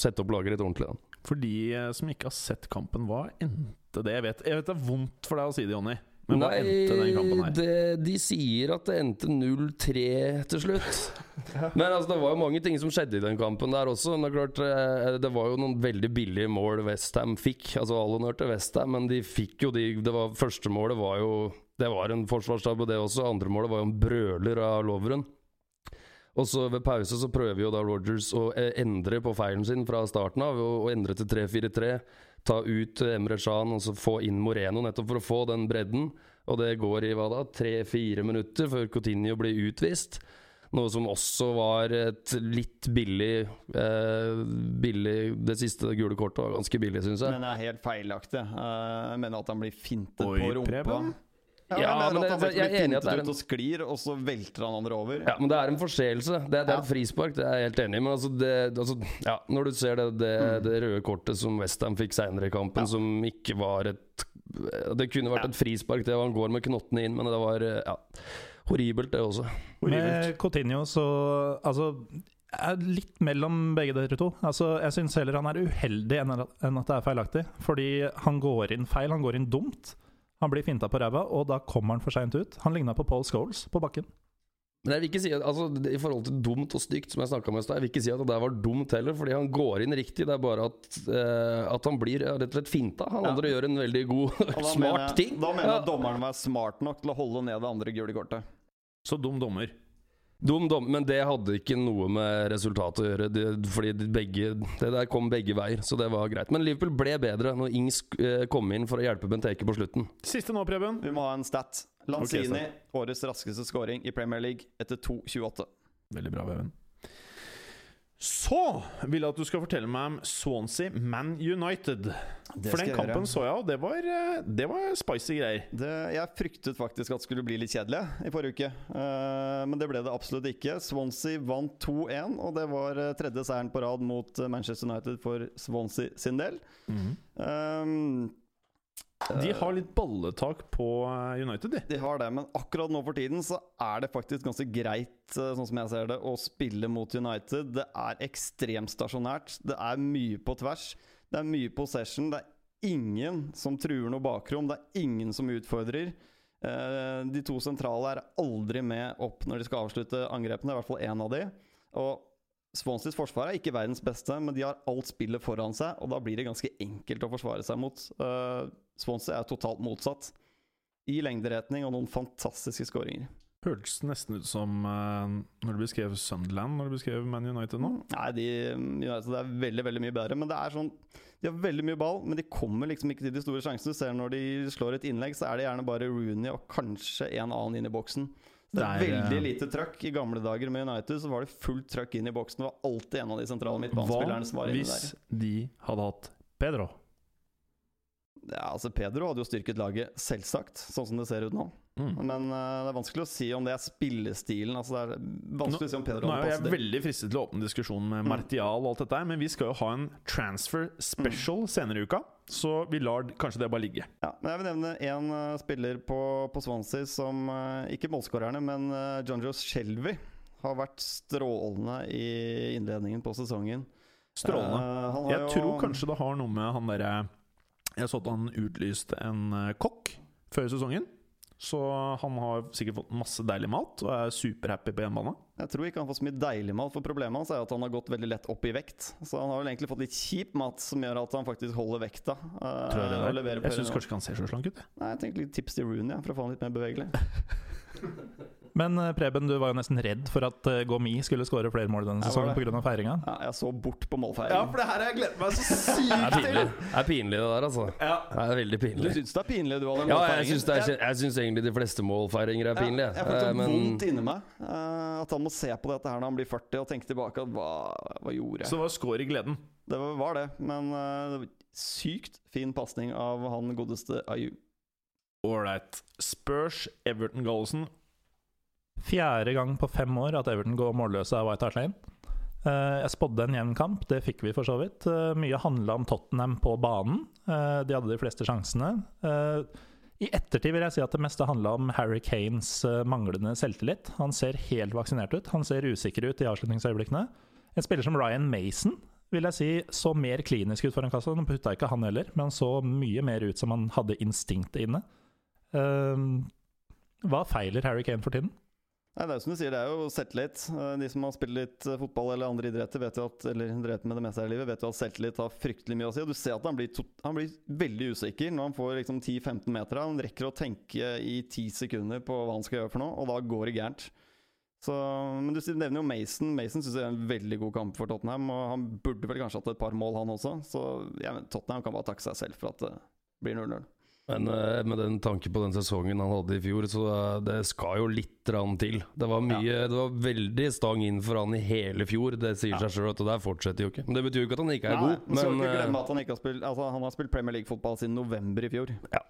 Sette opp laget litt ordentlig, da. For de eh, som ikke har sett kampen, hva endte det? Jeg vet, jeg vet det er vondt for deg å si det, Jonny, men hva endte den kampen her? det, de sier at det endte 0-3 til slutt. Men altså, det var jo mange ting som skjedde i den kampen der også. Men det, er klart, eh, det var jo noen veldig billige mål Westham fikk. Altså all honnør til Westham, men de fikk jo de det var, Første målet var jo Det var en forsvarstabbe, det også. Andre målet var jo en brøler av Loveren. Og så ved pause så prøver jo da Rogers å eh, endre på feilen sin fra starten av, og, og endre til 3-4-3. Ta ut eh, Emre Can og så få inn Moreno, nettopp for å få den bredden. Og det går i hva da, tre-fire minutter før Coutinho blir utvist. Noe som også var et litt billig, eh, billig Det siste gule kortet var ganske billig, syns jeg. Men det er helt feilaktig. Uh, Jeg mener at han blir fintet Oi, på rumpa. Preben. Ja, Ja, men han det- jeg er enig i at det er en- ut og sklir, og så velter han andre over. Ja, men det er en forseelse. Det, det er Ja. et frispark, det er jeg helt enig i. Men altså, det, altså ja, når du ser det, det, det røde kortet som Westham fikk seinere i kampen, Ja. som ikke var et Det kunne vært et frispark, det, var han går med knottene inn, men det var ja, horribelt, det også. Med Coutinho så Altså, jeg er litt mellom begge dere to. Altså, Jeg syns heller han er uheldig enn at det er feilaktig. Fordi han går inn feil, han går inn dumt. Han blir finta på ræva, og da kommer han for seint ut. Han ligna på Paul Scholes på bakken. Men jeg vil ikke si at, altså, I forhold til dumt og stygt, som jeg snakka om i stad, jeg vil ikke si at det der var dumt heller, fordi han går inn riktig. Det er bare at, eh, at han blir ja, rett og slett finta. Han Ja. andre gjør en veldig god, smart mener ting. Da mener jeg Ja. dommeren var smart nok til å holde ned det andre gule kortet. Så dum dommer. Dum dom, men det hadde ikke noe med resultatet å gjøre. Det, fordi de begge, det der kom begge veier, så det var greit. Men Liverpool ble bedre når Ings eh, kom inn for å hjelpe Benteke på slutten. Siste nå, Preben. Vi må ha en stat. Lanzini, okay, årets raskeste scoring i Premier League etter 2.28. Veldig bra, Veven. Så vil jeg at du skal fortelle meg om Swansea Man United. For den kampen gjøre. så jeg, og det var, eh, det var spicy greier. Det, jeg fryktet faktisk at det skulle bli litt kjedelig i forrige uke, Uh, men det ble det absolutt ikke. Swansea vant 2-1, og det var eh, tredje seieren på rad mot eh, Manchester United for Swansea sin del. Um, De har litt balletak på eh, United, de. De har det, men akkurat nå for tiden så er det faktisk ganske greit, eh, sånn som jeg ser det, å spille mot United. Det er ekstremt stasjonært. Det er mye på tvers. Det er mye possession. Det er ingen som truer noe bakrom. Det er ingen som utfordrer. Eh, De to sentrale er aldri med opp når de skal avslutte angrepene, i hvert fall én av de. Og Swanseas forsvar er ikke verdens beste, men de har alt spillet foran seg, og da blir det ganske enkelt å forsvare seg mot. Uh, Swansea er totalt motsatt. I lengderetning og noen fantastiske skåringer. Hørtes nesten ut som uh, når du beskrev Sunderland når du beskrev Man United nå. Nei, de United er veldig veldig mye bedre, men det er sånn De har veldig mye ball, men de kommer liksom ikke til de store sjansene. Du ser når de slår et innlegg, så er det gjerne bare Rooney og kanskje en annen inn i boksen. Det er veldig eh, lite trøkk. I gamle dager med United så var det fullt trøkk inn i boksen. Det var alltid en av de sentrale Hva midtbanespillerne som var inne hvis de hadde hatt Pedro? Ja, altså Pedro hadde jo styrket laget, selvsagt, sånn som det ser ut nå. Mm. Men uh, det er vanskelig å si om det er spillestilen. Altså Det er vanskelig å si om Pedro Nå er jeg det. veldig fristet til å åpne diskusjonen med Mm. Martial og alt dette men vi skal jo ha en transfer special senere i uka, så vi lar kanskje det bare ligge. Ja, men jeg vil nevne én uh, spiller på, på Swansea som uh, Ikke målskårerne, men uh, John Joe Shelby har vært strålende i innledningen på sesongen. Strålende. Eh, Jeg jo- tror kanskje det har noe med han derre Jeg så at han utlyste en eh, kokk før sesongen. Så han har sikkert fått masse deilig mat og er superhappy på hjemmebane. Jeg tror ikke han får så mye deilig mat, for problemet hans er at han har gått veldig lett opp i vekt. Så han har vel egentlig fått litt kjip mat som gjør at han faktisk holder vekta. eh, Tror jeg det er. Jeg syns kanskje ikke han ser så slank ut. jeg. Nei, jeg tenkte litt tips til Rooney, ja, for å få han litt mer bevegelig. Men eh, Preben, du var jo nesten redd for at eh, Gomi skulle skåre flere mål denne sesongen pga. feiringa. Ja, jeg så bort på målfeiringen. det her har jeg gledet meg så sykt til! det er pinlig det der, altså. Det er veldig pinlig. Du syns det er pinlig, du, Allen? Ja, jeg syns, det er, jeg syns egentlig de fleste målfeiringer er pinlige. Ja, jeg får fått så men vondt inni meg eh, at han må se på dette her når han blir 40 og tenke tilbake at hva, hva gjorde jeg? Så var skår i gleden. Det var, var det, men eh, det var sykt fin pasning av han godeste Ayu. Ålreit. Spurs, Everton Gallosen. Fjerde gang på fem år at Everton går målløse av White Hart Lane. Eh, jeg spådde en jevn kamp, det fikk vi for så vidt. Eh, mye handla om Tottenham på banen. Eh, de hadde de fleste sjansene. I ettertid vil jeg si at det meste handla om Harry Kanes manglende selvtillit. Han ser helt vaksinert ut. Han ser usikker ut i avslutningsøyeblikkene. En spiller som Ryan Mason vil jeg si så mer klinisk ut foran kassa. Nå putta ikke han heller, men han så mye mer ut som han hadde instinktet inne. Hva feiler Harry Kane for tiden? Nei, det er jo som du sier, det er jo selvtillit. Eh, De som har spilt litt eh, fotball eller andre idretter, vet jo at Eller drevet med det meste her i livet, vet jo at selvtillit har fryktelig mye å si. Og du ser at han blir, tot, han blir veldig usikker når han får liksom 10-15 meter. Han rekker å tenke i 10 sekunder på hva han skal gjøre for noe, og da går det gærent. Så, men du nevner jo Mason. Mason syns jeg er en veldig god kamp for Tottenham. Og han burde vel kanskje hatt et par mål, han også. Så ja, Tottenham kan bare takke seg selv for at det blir 0-0. Men eh, med den tanke på den sesongen han hadde i fjor, så eh, det skal jo litt til. Det var mye Det var veldig stang inn for han i hele fjor. Det sier seg sjøl at det der fortsetter jo ikke. Men det betyr jo ikke at han ikke er Nei, god. men men, så ikke eh, glemme at han ikke har spilt Altså, han har spilt Premier League-fotball siden november i fjor. Ja.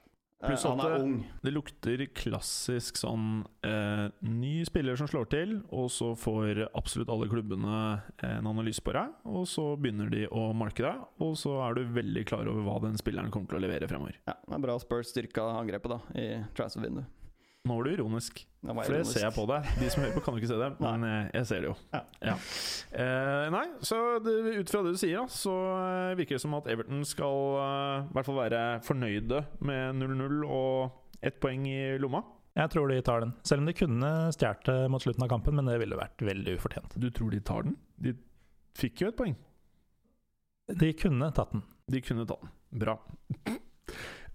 Eh, Pluss han at det- ung. Det lukter klassisk sånn eh, ny spiller som slår til, og så får absolutt alle klubbene en analyse på deg, og så begynner de å marke deg, og så er du veldig klar over hva den spilleren kommer til å levere fremover. Ja, det er bra Spurs styrka angrepet da i transfer-vinduet. Nå var du ironisk, Det var for det ironisk. ser jeg på deg. De som hører på, kan jo ikke se det, men eh, jeg ser det jo. Ja. Eh, nei, så det, ut fra det du sier, så eh, virker det som at Everton skal eh, i hvert fall være fornøyde med 0-0 og ett poeng i lomma. Jeg tror de tar den. Selv om de kunne stjålet det mot slutten av kampen, men det ville vært veldig ufortjent. Du tror de tar den? De fikk jo et poeng. De kunne tatt den. De kunne ta den. Bra.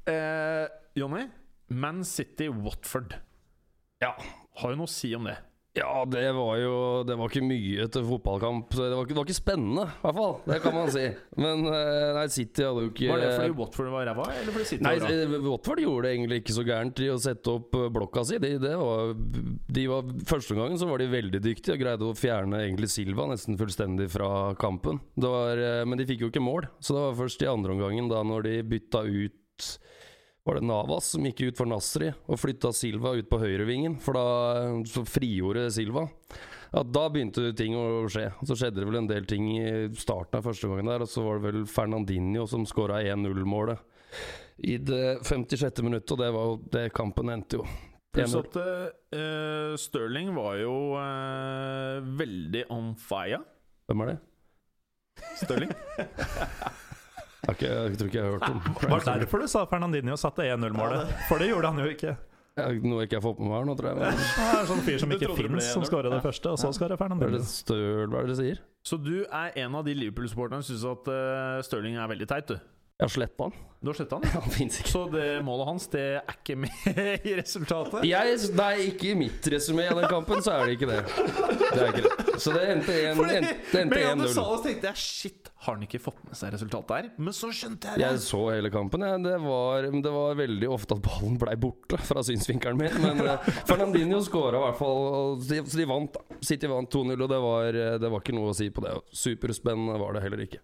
Eh, Jonny, Man City-Watford. Ja. Har jo noe å si om det. Ja, det var jo Det var ikke mye til fotballkamp. Så det, var ikke, det var ikke spennende, i hvert fall. Det kan man si. Men eh, nei, City hadde jo ikke Var det fordi Watford var ræva, eller fordi City Nei, var bra? eh, Watford gjorde det egentlig ikke så gærent i å sette opp eh, blokka si. De, det var, de var, første gangen så var de veldig dyktige og greide å fjerne egentlig Silva nesten fullstendig fra kampen. Det var, men de fikk jo ikke mål, så det var først i andre omgangen, da når de bytta ut var det Navas som gikk ut for Nasri og flytta Silva ut på høyrevingen? For da eh, så frigjorde Silva. Ja, Da begynte ting å skje. Så skjedde det vel en del ting i starten av første gangen der, og så var det vel Fernandinho som skåra 1-0-målet i det 56. minuttet, og det var jo det kampen endte jo. Pluss 1-0. at uh, Stirling var jo uh, veldig on fire. Hvem er det? Sterling. Jeg, ikke, jeg tror ikke jeg har hørt om Var det derfor du sa Fernandinho satte 1-0-målet? For det gjorde han jo ikke. Jeg- Noe jeg ikke har fått med meg her nå, tror jeg. Men, er en sånn fyr som ikke fins, som 1-0? det første, og så skårer er Fernandinho. det støl, hva er det dere sier? Så du er en av de Liverpool-supporterne som syns at uh, Stirling er veldig teit, du. Jeg har sletta han. Du har sletta den? Ja, ikke. Så det målet hans, det er ikke med i resultatet? Jeg, nei, ikke i mitt resymé av den kampen, så er det ikke det. Det er ikke det. Så det endte 1 Fordi- det endte Med en gang du sa det, så tenkte jeg shit, har han ikke fått med seg resultatet her? Men så skjønte jeg det. Jeg så hele kampen. Jeg. Det, var, det var veldig ofte at ballen blei borte fra synsvinkelen min. Men eh, Fernandinho skåra i hvert fall. Så de vant. da City vant 2-0, og det var, eh, det var ikke noe å si på det. Superspennende var det heller ikke.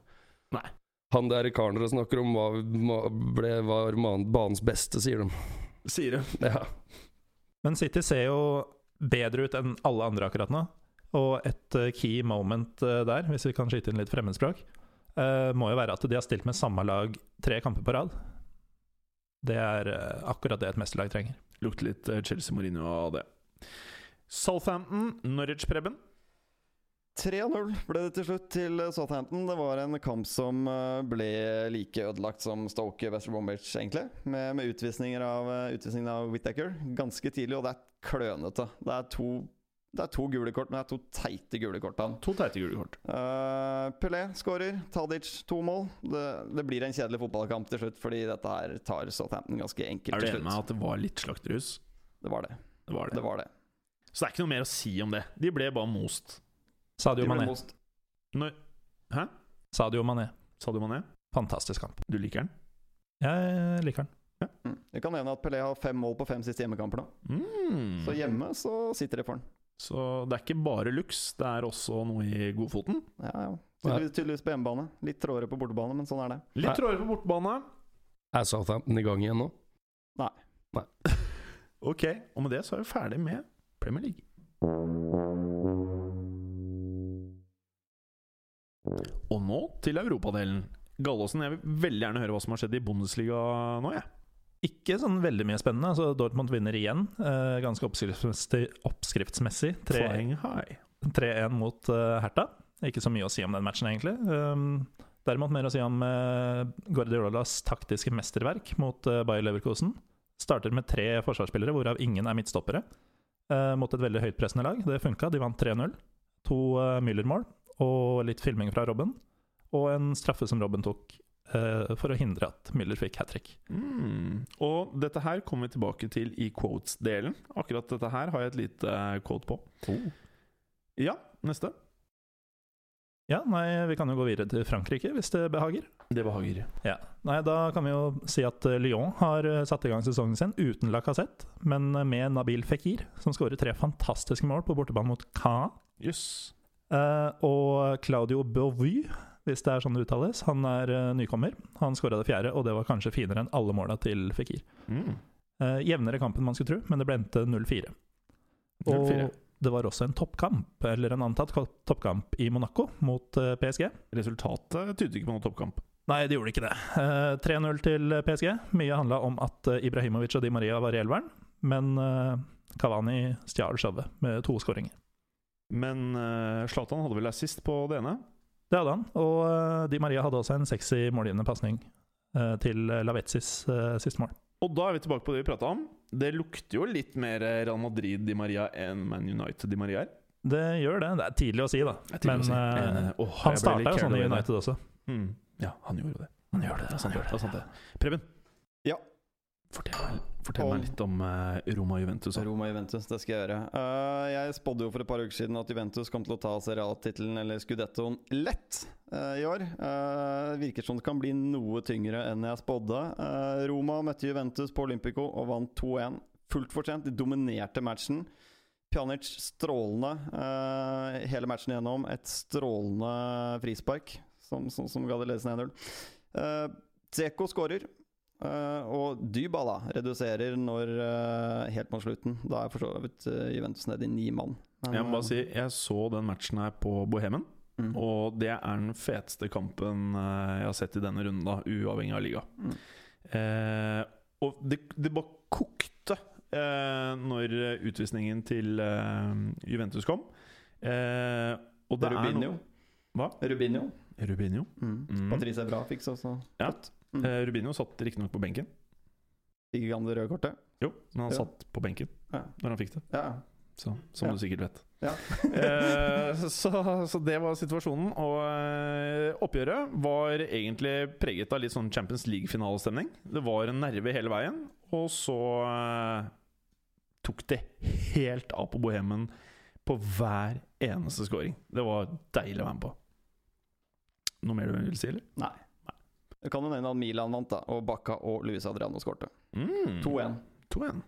Nei. Han der karen dere snakker om, var, ble, var banens beste, sier de. Sier de. Ja. Men City ser jo bedre ut enn alle andre akkurat nå. Og et eh, key moment eh, der, hvis vi kan skyte inn litt fremmedspråk, eh, må jo være at de har stilt med samme lag tre kamper på rad. Det er akkurat det et mesterlag trenger. Lukter litt Chelsea Mourinho av det. Southampton, Norwich Preben. 3-0 ble det til slutt til Southampton. Det var en kamp som eh, ble like ødelagt som Stoke West Bromwich, egentlig. Med, med utvisninger av, eh, utvisningen av Whittaker ganske tidlig, og det er klønete. Det er to, det er to gule kort, men det er to teite gule kort. han. To teite gule kort. Uh, Pelé skårer, Tadic to mål. Det, det blir en kjedelig fotballkamp til slutt, fordi dette her tar Southampton ganske enkelt Er du enig med at det var litt slakterhus? Det var det. Det var det. det, var det. Så det er ikke noe mer å si om det. De ble bare most. Sadio Mané. most. Når, hæ? Sadio Mané. Sadio Mané? Fantastisk kamp. Du liker den? Jeg liker den. Mm. Vi kan nevne at Pelé har fem mål på fem siste hjemmekamper nå. Mm. Så hjemme så sitter det for han. Så det er ikke bare luks, det er også noe i godfoten. Ja, ja. Tydeligvis, tydeligvis på hjemmebane. Litt trådere på bortebane, men sånn er det. Litt tråere på bortebane. Er Southampton i gang igjen nå? Nei. Nei. Ok, og med det så er vi ferdig med Premier League. Og nå til europadelen. Gallåsen, jeg vil veldig gjerne høre hva som har skjedd i Bundesliga nå, jeg. Ikke sånn veldig mye spennende. Altså, Dortmund vinner igjen, eh, ganske oppskriftsmessig. oppskriftsmessig. 3 Flying high. 3-1 mot eh, Hertha. Ikke så mye å si om den matchen, egentlig. Um, derimot mer å si om uh, Guardiolas taktiske mesterverk mot uh, Bayer Leverkosen. Starter med tre forsvarsspillere, hvorav ingen er midtstoppere. Uh, mot et veldig høytpressende lag. Det funka, de vant 3-0. To uh, Müller-mål og litt filming fra Robben. Og en straffe som Robben tok uh, for å hindre at Müller fikk hat trick. Mm. Og dette her kommer vi tilbake til i quotes-delen. Akkurat dette her har jeg et lite quote på. Ja, neste. Ja, nei, vi kan jo gå videre til Frankrike, hvis det behager. Det behager. Ja. Nei, da kan vi jo si at eh, Lyon har eh, satt i gang sesongen sin uten Lacassette, men eh, med Nabil Fekir, som skårer tre fantastiske mål på bortebane mot Caen. Jøss. Eh, og Claudio Beauvy, hvis det er sånn det uttales, han er uh, nykommer. Han skåra det fjerde, og det var kanskje finere enn alle måla til Fekir. Mm. Uh, jevnere kamp enn man skulle tro, men det ble endte 0-4. 0-4. Og det var også en toppkamp, eller en antatt toppkamp, i Monaco mot PSG. Resultatet tydet ikke på noen toppkamp. Nei, det gjorde ikke det. Eh, 3-0 til PSG. Mye handla om at Ibrahimovic og Di Maria var i elveren, men Cavani stjal showet med to skåringer. Men uh, Zlatan hadde vel assist på det ene? Det hadde han, og eh, Di Maria hadde også en sexy målgivende pasning eh, til Lavetzis uh, siste mål. Og da er vi tilbake på det vi prata om. Det lukter jo litt mer Real Madrid Di Maria enn Man United Di Maria er. Det gjør det. Det er tidlig å si, da. Men å si. eh, oh, han starta jo sånn i. United også. Mm. Ja, han gjorde det. Han gjør det. Det er sant, det. det. Preben, Ja. fortell meg, fortell meg litt om eh, Roma Juventus. da. Roma Juventus, det skal jeg gjøre. Uh, jeg spådde jo for et par uker siden at Juventus kom til å ta Serie A-tittelen eller Scudettoen lett uh, i år. Uh, virker som det kan bli noe tyngre enn jeg spådde. Roma møtte Juventus på Olympico og vant 2-1. Fullt fortjent. De dominerte matchen. Pjanic strålende hele matchen igjennom. Et strålende frispark som, som, som ga det ledelsen 1-0. Uh, Zeko skårer. Eh, og Dybala reduserer når eh, helt mot slutten. Da er for så vidt eh, Juventus nede i ni mann. Men, Jeg må bare si, jeg så den matchen her på Bohemen, mm. og det er den feteste kampen jeg har sett i denne runden, da, uavhengig av liga. Mm. Eh, og det, det bare kokte eh, når utvisningen til eh, Juventus kom. Eh, og det Rubinho. er noe Hva? Rubinho. Rubinho. Mm. Mm. Patrice Bra fikk så også Ja. fått. Mm. Uh, Rubinho satt riktignok på benken. Fikk ikke han det røde kortet? Jo, men han Ja. satt på benken Ja. når han fikk det. Ja. Så, som Ja. du sikkert vet. Ja. Eh, så, så det var situasjonen. Og eh, oppgjøret var egentlig preget av litt sånn Champions League-finalestemning. Det var en nerve hele veien, og så eh, tok det helt av på Bohemen på hver eneste scoring. Det var deilig å være med på. Noe mer du vil si, eller? Nei. Kan jo nevne at Milan vant, da. Og Bakka og Luis Adriano skårte. Mm. 2-1. 2-1.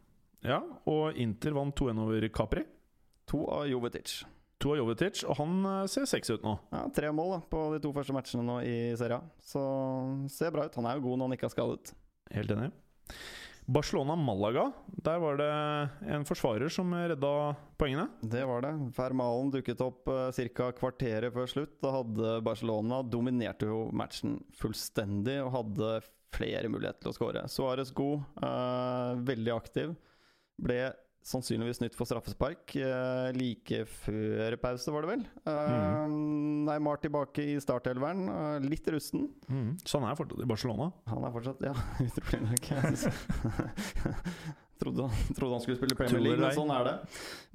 Ja, og Inter vant 2-1 over Capri. To av Jovetic. To av Jovetic, og han eh, ser sexy ut nå. Ja, Tre mål da, på de to første matchene nå i serien. Så ser bra ut. Han er jo god når han ikke er skadet. Helt enig. Barcelona-Malaga. Der var det en forsvarer som redda poengene. Det var det. Fermalen dukket opp uh, ca. kvarteret før slutt. Da hadde Barcelona dominerte jo matchen fullstendig og hadde flere muligheter til å skåre. Suárez god, eh, veldig aktiv. Ble sannsynligvis nytt for straffespark eh, like før pause, var det vel. Uh, Neymar tilbake i startelveren, eh, litt rusten. Så han er fortsatt i Barcelona. Han er fortsatt Ja, utrolig nok. Trodde, trodde han skulle spille Premier League, men sånn er det.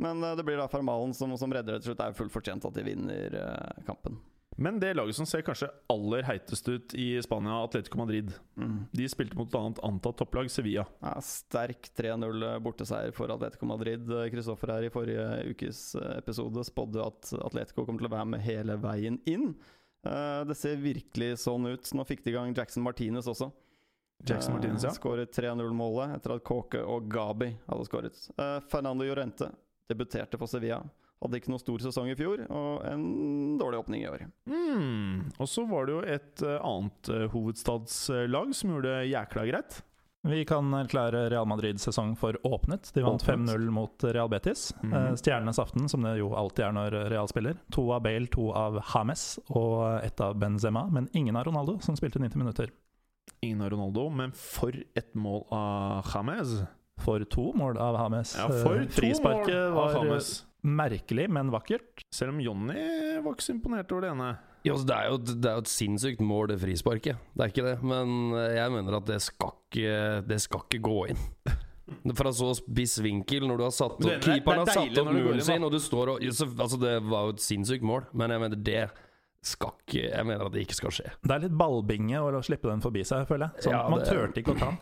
Men eh, det blir da Fermalen som, som redder det til slutt. Det er fullt fortjent at de vinner eh, kampen. Men det laget som ser kanskje aller heitest ut i Spania, Atletico Madrid, de spilte mot et annet antatt topplag, Sevilla. Ja, sterk 3-0 borteseier for Atletico Madrid. Kristoffer her i forrige ukes eh, episode spådde at Atletico kommer til å være med hele veien inn. Eh, Det ser virkelig sånn ut. Nå fikk de i gang Jackson Martinez også. Jackson Martinez, ja. Eh, Skåret 3-0-målet etter at Kåke og Gabi hadde skåret. Eh, Fernando Llorente debuterte for Sevilla. Hadde ikke noe stor sesong i fjor, og en dårlig åpning i år. Mm. Og så var det jo et eh, annet eh, hovedstadslag som gjorde det jækla greit. Vi kan erklære Real Madrid-sesong for åpnet. De vant 5-0 mot Real Betis. Eh, Stjernenes aften, som det jo alltid er når Real spiller. To av Bale, to av Hames og ett av Benzema, men ingen av Ronaldo, som spilte 90 minutter. Ingen av Ronaldo, men for et mål av James. For to mål av Hames. Ja, for Eh, to Frisparket mål av var James. Merkelig, men vakkert. Selv om Jonny var ikke så imponert over det ene. Jo, det, er jo, det er jo et sinnssykt mål, det frisparket. Det er ikke det. Men eh, jeg mener at det skal ikke, det skal ikke gå inn. Fra så spiss vinkel, når du har satt opp er- er Keeperen har satt opp muren sin, og du står og Altså, det var jo et sinnssykt mål, men jeg mener det skal ikke Jeg mener at det ikke skal skje. Det er litt ballbinge å slippe den forbi seg, føler jeg. Sånn, Ja, man turte ikke å ta den.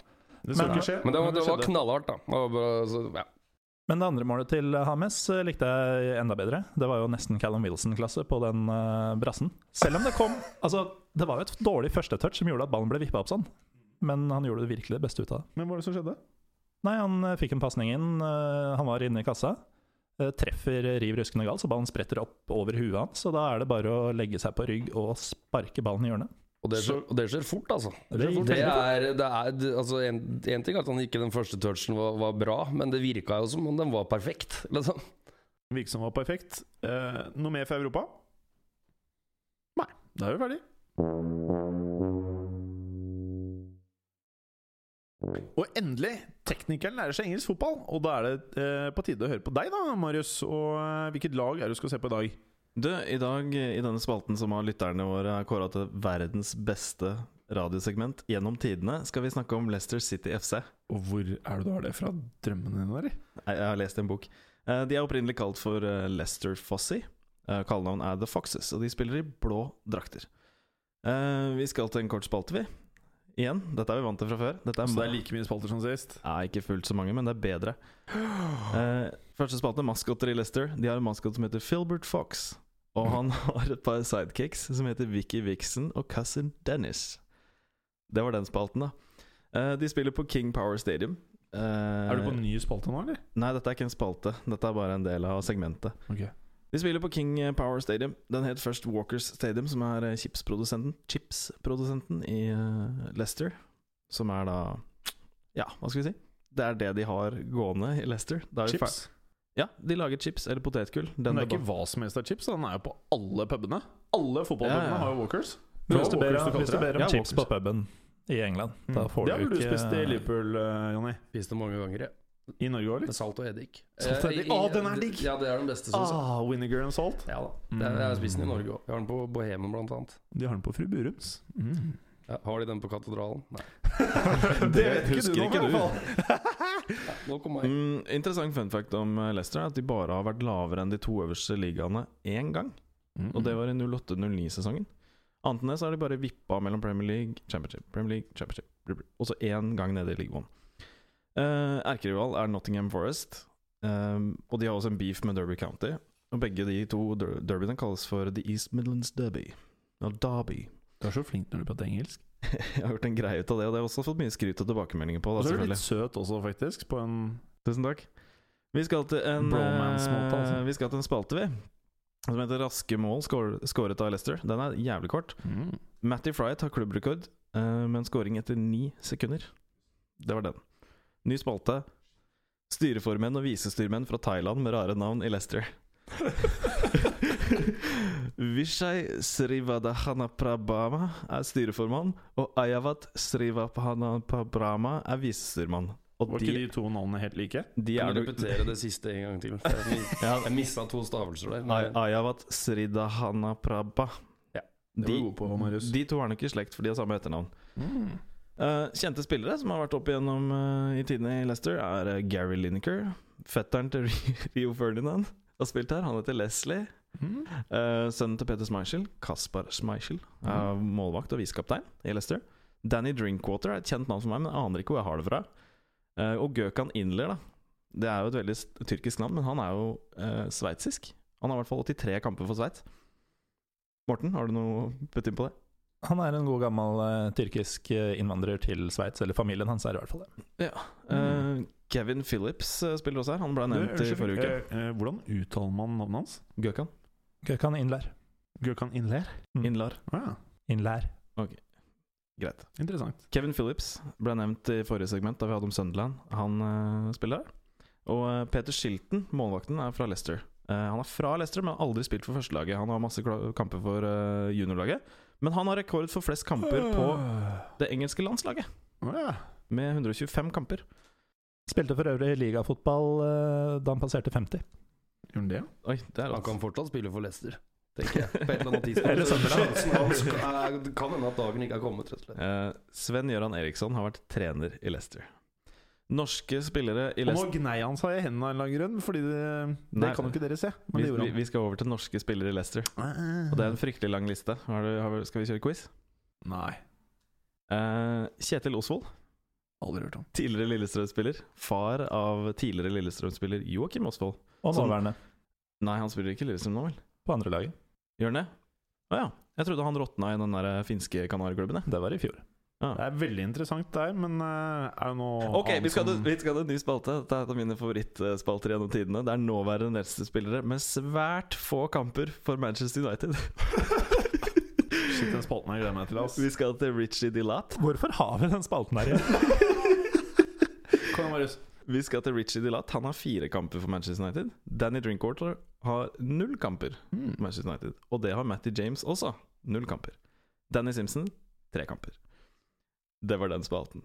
Det skal Men- ikke skje. Men det var, det var knallhardt, da. Det var bare, så, ja. Men det andre målet til Hames eh, likte jeg enda bedre. Det var jo nesten Callum Wilson-klasse på den uh, brassen. Selv om det kom Altså, det var jo et dårlig førstetouch som gjorde at ballen ble vippa opp sånn. Men han gjorde det virkelig det beste ut av det. Men hva var det som skjedde? Nei, han uh, fikk en pasning inn. Uh, han var inne i kassa. treffer riv ruskende galt, så ballen spretter opp over huet hans. Så da er det bare å legge seg på rygg og sparke ballen i hjørnet. Og det, skjer, og det skjer fort, altså. Det skjer fort. Det er, det er altså en, en ting er at han ikke den første touchen var, var bra, men det virka jo som om den var perfekt. Liksom. Virket som var perfekt. Eh, noe mer for Europa? Nei. Da er vi ferdig. Og endelig! Teknikeren lærer seg engelsk fotball. Og da er det eh, på tide å høre på deg, da, Marius. Og eh, hvilket lag er det du skal se på i dag? Du, i dag i denne spalten som har lytterne våre er kåra til verdens beste radiosegment gjennom tidene, skal vi snakke om Leicester City FC. Og hvor er det du har det fra? Drømmene dine, eller? Jeg, jeg har lest en bok. Eh, De er opprinnelig kalt for eh, Leicester Fossey. Eh, Kallenavn er The Foxes, og de spiller i blå drakter. Vi skal til en kort spalte, vi. Igjen. Dette er vi vant til fra før. Så det er like mye spalter som sist? Nei, ikke fullt så mange, men det er bedre. Eh, første spalte, maskotter i Leicester. De har en maskot som heter Filbert Fox. Og han har et par sidekicks som heter Vicky Vixen og Cousin Dennis. Det var den spalten, da. Eh, de spiller på King Power Stadium. Eh, Er du på en ny spalte nå, eller? Nei, dette er ikke en spalte. Dette er bare en del av segmentet. Okay. De spiller på King Power Stadium. Den het først Walkers Stadium, som er eh, chipsprodusenten chips i uh, Leicester. Som er da Ja, hva skal vi si? Det er det de har gående i Leicester. Da er Chips? Ja, de lager chips eller potetgull. Den Men det er ikke hva som helst av chips. Den er jo på alle pubene. Alle fotballpubene Ja, ja. har jo Walkers. Hvis du ber, hvis du ber om Ja, chips på puben i England, da Mm. ikke Det har du vel du ikke spist i Liverpool, uh, Jonny? det mange ganger, ja. I Norge òg, Med salt og eddik. Salt og Eh, eddik. i- Å, den er digg! Ja, det er den beste, syns jeg. Ah, vinegar and salt. Ja da. Det er, jeg har spist den i Norge òg. Vi har den på Bohemen, blant annet. De har den på Fru Burums. Mm. Ja, har de den på Katedralen? Nei. Det husker ikke du. Ja, nå kommer jeg. Mm, interessant fun fact om eh, Leicester er at de bare har vært lavere enn de to øverste ligaene én gang. Mm. Og det var i 08-09-sesongen. Annet enn det så har de bare vippa mellom Premier League, Championship, Premier League, Championship Og så én gang nede i League One. Uh, Erkerival er Nottingham Forest, um, og de har også en beef med Derby County. Og begge de to der derbyene kalles for The East Midlands Derby. Og Derby. Du er så flink når du prater engelsk. Jeg har gjort en greie ut av det, og det har jeg også fått mye skryt og tilbakemeldinger på. Da, Og så er du litt søt også, faktisk. På en Tusen takk. Vi skal til en altså. eh, Vi skal til en spalte, vi. Som heter Raske mål skåret av Leicester. Den er jævlig kort. mm. Matty Fryett har klubbrekord eh, med en scoring etter ni sekunder. Det var den. Ny spalte. Styreformenn og visestyrmenn fra Thailand med rare navn i Leicester. Vishai Srivadahanaprabhama er styreformann, og Ayavat Srivapahanaprabhama er visestyrmann. Og Var de, ikke de to navnene helt like? de Kan du repetere det siste en gang til? Jeg, Ja, jeg mista to stavelser der. Ay- Ayavat Sridhanaprabha. Ja, Det var god på, de to er nok i slekt, for de har samme etternavn. Mm. Uh, kjente spillere som har vært opp igjennom uh, i tidene i Leicester, er uh, Gary Lineker. Fetteren til Rio Ferdinand har spilt her. Han heter Leslie. Mm. Uh, sønnen til Peter Schmeichel, Kaspar Schmeichel, er målvakt og visekaptein i Leicester. Danny Drinkwater er et kjent navn for meg, men jeg aner ikke hvor jeg har det fra. Uh, og Gökhan Inler, da. Det er jo et veldig tyrkisk navn, men han er jo uh, sveitsisk. Han har i hvert fall 83 kamper for Sveits. Morten, har du noe putt inn på det? Han er en god gammel uh, tyrkisk innvandrer til Sveits, eller familien hans er i hvert fall det. Eh, Kevin Phillips uh, spiller også her. Han ble Du, nevnt i forrige uke. hvordan uttaler man navnet hans? Gökhan Gökhan Inler. Gökhan Inler? Mm. Inlar. Ah, ja. Inlær. Greit. Interessant. Kevin Phillips ble nevnt i forrige segment da vi hadde om Sunderland. Han uh, spiller der. Og uh, Peter Shilton, målvakten, er fra Leicester. Uh, han er fra Leicester, men har aldri spilt for førstelaget. Han har masse kamper for juniorlaget. Men han har rekord for flest kamper på det engelske landslaget, med 125 kamper. Spilte for øvrig ligafotball da han passerte 50. Gjorde han det? Oi, det er Han kan fortsatt spille for Leicester, tenker jeg. På et eller annet tidspunkt. Eller Sjansen hans er- Det kan hende at dagen ikke har kommet, rett og slett. Eh, Sven Gøran Eriksson har vært trener i Leicester. Norske spillere i Og nå Leicester gnei han seg i hendene av en eller annen grunn, fordi det, det Nei. kan jo ikke dere se. Men vi, det gjorde vi, han. vi skal over til norske spillere i Leicester. Og det er en fryktelig lang liste. Har du, har, vi- skal vi kjøre quiz? Nei. Eh, Kjetil Osvold, Aldri hørt om. tidligere Lillestrøm-spiller. Far av tidligere Lillestrøm-spiller Joakim Osvold. Og Som- nåværende Nei, han spiller ikke Lillestrøm nå, vel? på andre laget. Gjør han det? Å ja. Jeg trodde han råtna i den der eh, finske Kanariklubben. Det var i fjor. Ja. Det er veldig interessant der, men eh, er det noe Ok, vi skal, som- vi skal ha en ny spalte. Dette er en av mine favorittspalter gjennom tidene. Det er nåværende Nelson-spillere med svært få kamper for Manchester United. Shit, den spalten her gleder jeg meg til. ass. Vi skal til Richie Dilat. Hvorfor har vi den spalten her igjen? Kom Marius. Vi skal til Richie Dilat. Han har fire kamper for Manchester United. Danny Drinkwater har null kamper Hmm. for Manchester United. Og det har Matty James også. Null kamper. Danny Simpson tre kamper. Det var den spalten.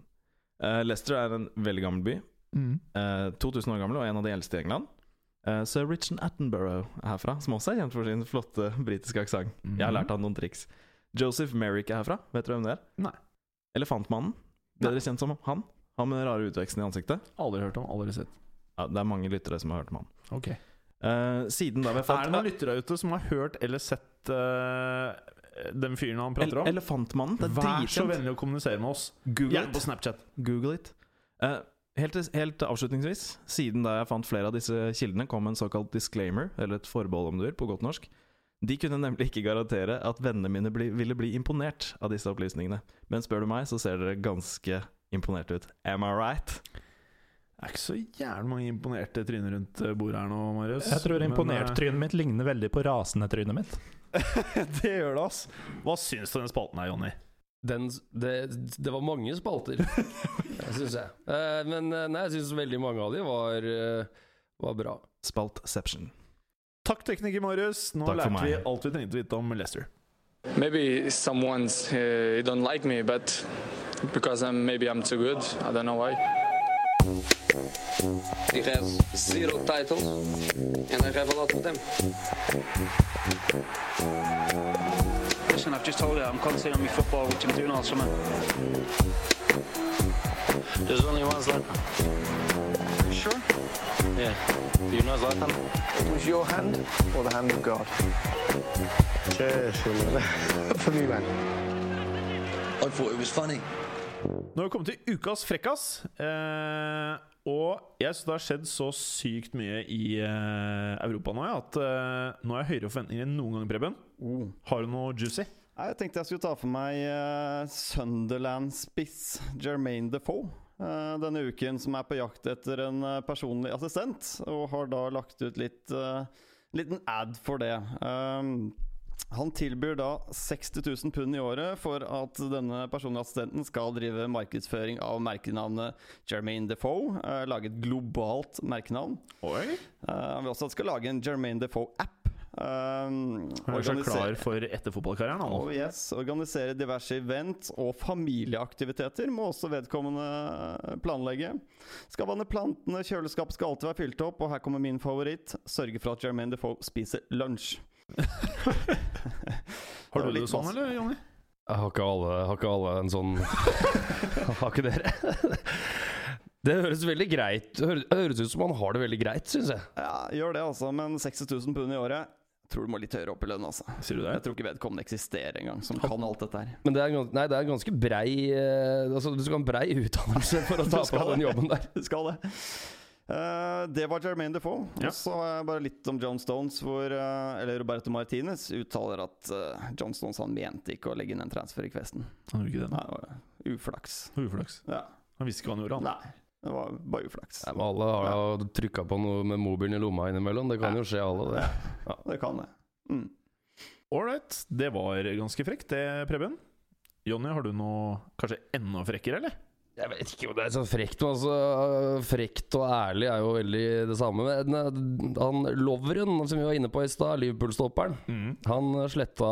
Uh, Leicester er en veldig gammel by. Mm. Uh, 2000 år gammel og en av de eldste i England. Uh, Sir Richard Attenborough er herfra, som også er kjent for sin flotte britiske aksent. Jeg har lært han noen triks. Joseph Merrick er herfra. Vet dere hvem det er? Nei. Elefantmannen. Bedre kjent som han. Han med den rare utveksten i ansiktet. Aldri hørt om, aldri sett. Ja, det er mange lyttere som har hørt om han. Ok uh, siden da vi har Er det noen lyttere ute som har hørt eller sett uh, den fyren han prater om? El Elefantmannen. Det er Vær så vennlig å kommunisere med oss. Google it på. Snapchat. Google it. Uh, helt, helt avslutningsvis, siden da jeg fant flere av disse kildene, kom en såkalt disclaimer, eller et forbehold om du vil, på godt norsk. De kunne nemlig ikke garantere at vennene mine bli, ville bli imponert av disse opplysningene. Men spør du meg, så ser dere ganske imponert ut. Am I right? Det er ikke så jævlig mange imponerte tryner rundt eh, bordet her nå, Marius. Jeg tror imponert-trynet mitt ligner veldig på rasende-trynet mitt. eh, det gjør det, ass. Hva syns du om den spalten her, Jonny? Den, det, det var mange spalter, syns jeg. Eh, men eh, nei, jeg syns veldig mange av de var, eh, var bra. Spaltception. Takk, tekniker Marius. Nå Takk lærte vi alt vi trengte å vite om Leicester. Maybe someone's uh, don't like me, but because I'm maybe I'm too good. I don't know why. He has zero titles, and I have a lot of them. Listen, I've just told you I'm concentrating on my football, which I'm doing all summer. There's only one Zlatan. Sure? Yeah. Do you know Zlatan? It was your hand or the hand of God? For me, man. I thought it was funny. Nå har vi kommet til ukas frekkas. Eh, og jeg syns det har skjedd så sykt mye i eh, Europa nå at eh, nå har jeg høyere forventninger enn noen gang, Preben. Oh. Har du noe juicy? Jeg tenkte jeg skulle ta for meg uh, Sunderland-spiss Jermaine Defoe. Eh, denne uken, som er på jakt etter en eh, personlig assistent, og har da lagt ut litt uh, liten ad for det. Um, han tilbyr da 60 000 pund i året for at denne personlige assistenten skal drive markedsføring av merkenavnet Jermaine Defoe. Uh, lage et globalt merkenavn. Oi. Uh, han vil også at skal lage en Jermaine Defoe-app. Um, Han er så klar for etterfotballkarrieren. han. Oh yes, Organisere diverse event og familieaktiviteter må også vedkommende eh, planlegge. Skal vanne plantene, kjøleskapet skal alltid være fylt opp, og her kommer min favoritt. Sørge for at Jermaine Defoe spiser lunsj. Har du det det sånn, eller, Jonny? Har ikke alle, har ikke alle en sånn Har ikke dere? Det høres veldig greit høres, høres ut som han har det veldig greit, syns jeg. Ja, gjør det, altså, men 60 000 pund i året tror du må litt høyere opp i lønn, altså. Sier du det? Jeg tror ikke vedkommende eksisterer engang, som kan alt dette her. Men det er, gans- nei, det er ganske brei eh, Altså, Du skal ha en brei utdannelse for å ta på deg den jobben der. Du skal det. Uh, det var Jermaine Defoe. Ja. Og så har jeg bare litt om John Stones, hvor uh, Eller Roberto Martinez uttaler at uh, John Stones han mente ikke å legge inn en transfer-requesten. Han gjorde ikke det. Nei, det var uflaks. Uflaks. Ja. Han visste ikke hva han gjorde, han. Nei, det var bare uflaks. Ja, men alle har jo trykka på noe med mobilen i lomma innimellom. Det kan jo skje, alle. det Det kan det. Mm. Ålreit. Det var ganske frekt, det, Preben. Jonny, har du noe kanskje enda frekkere, eller? Jeg vet ikke om det er så frekt. men Altså, frekt og ærlig er jo veldig det samme. Men eh, han Lovren, som vi var inne på i stad, Liverpool-stopperen, Mm. han sletta,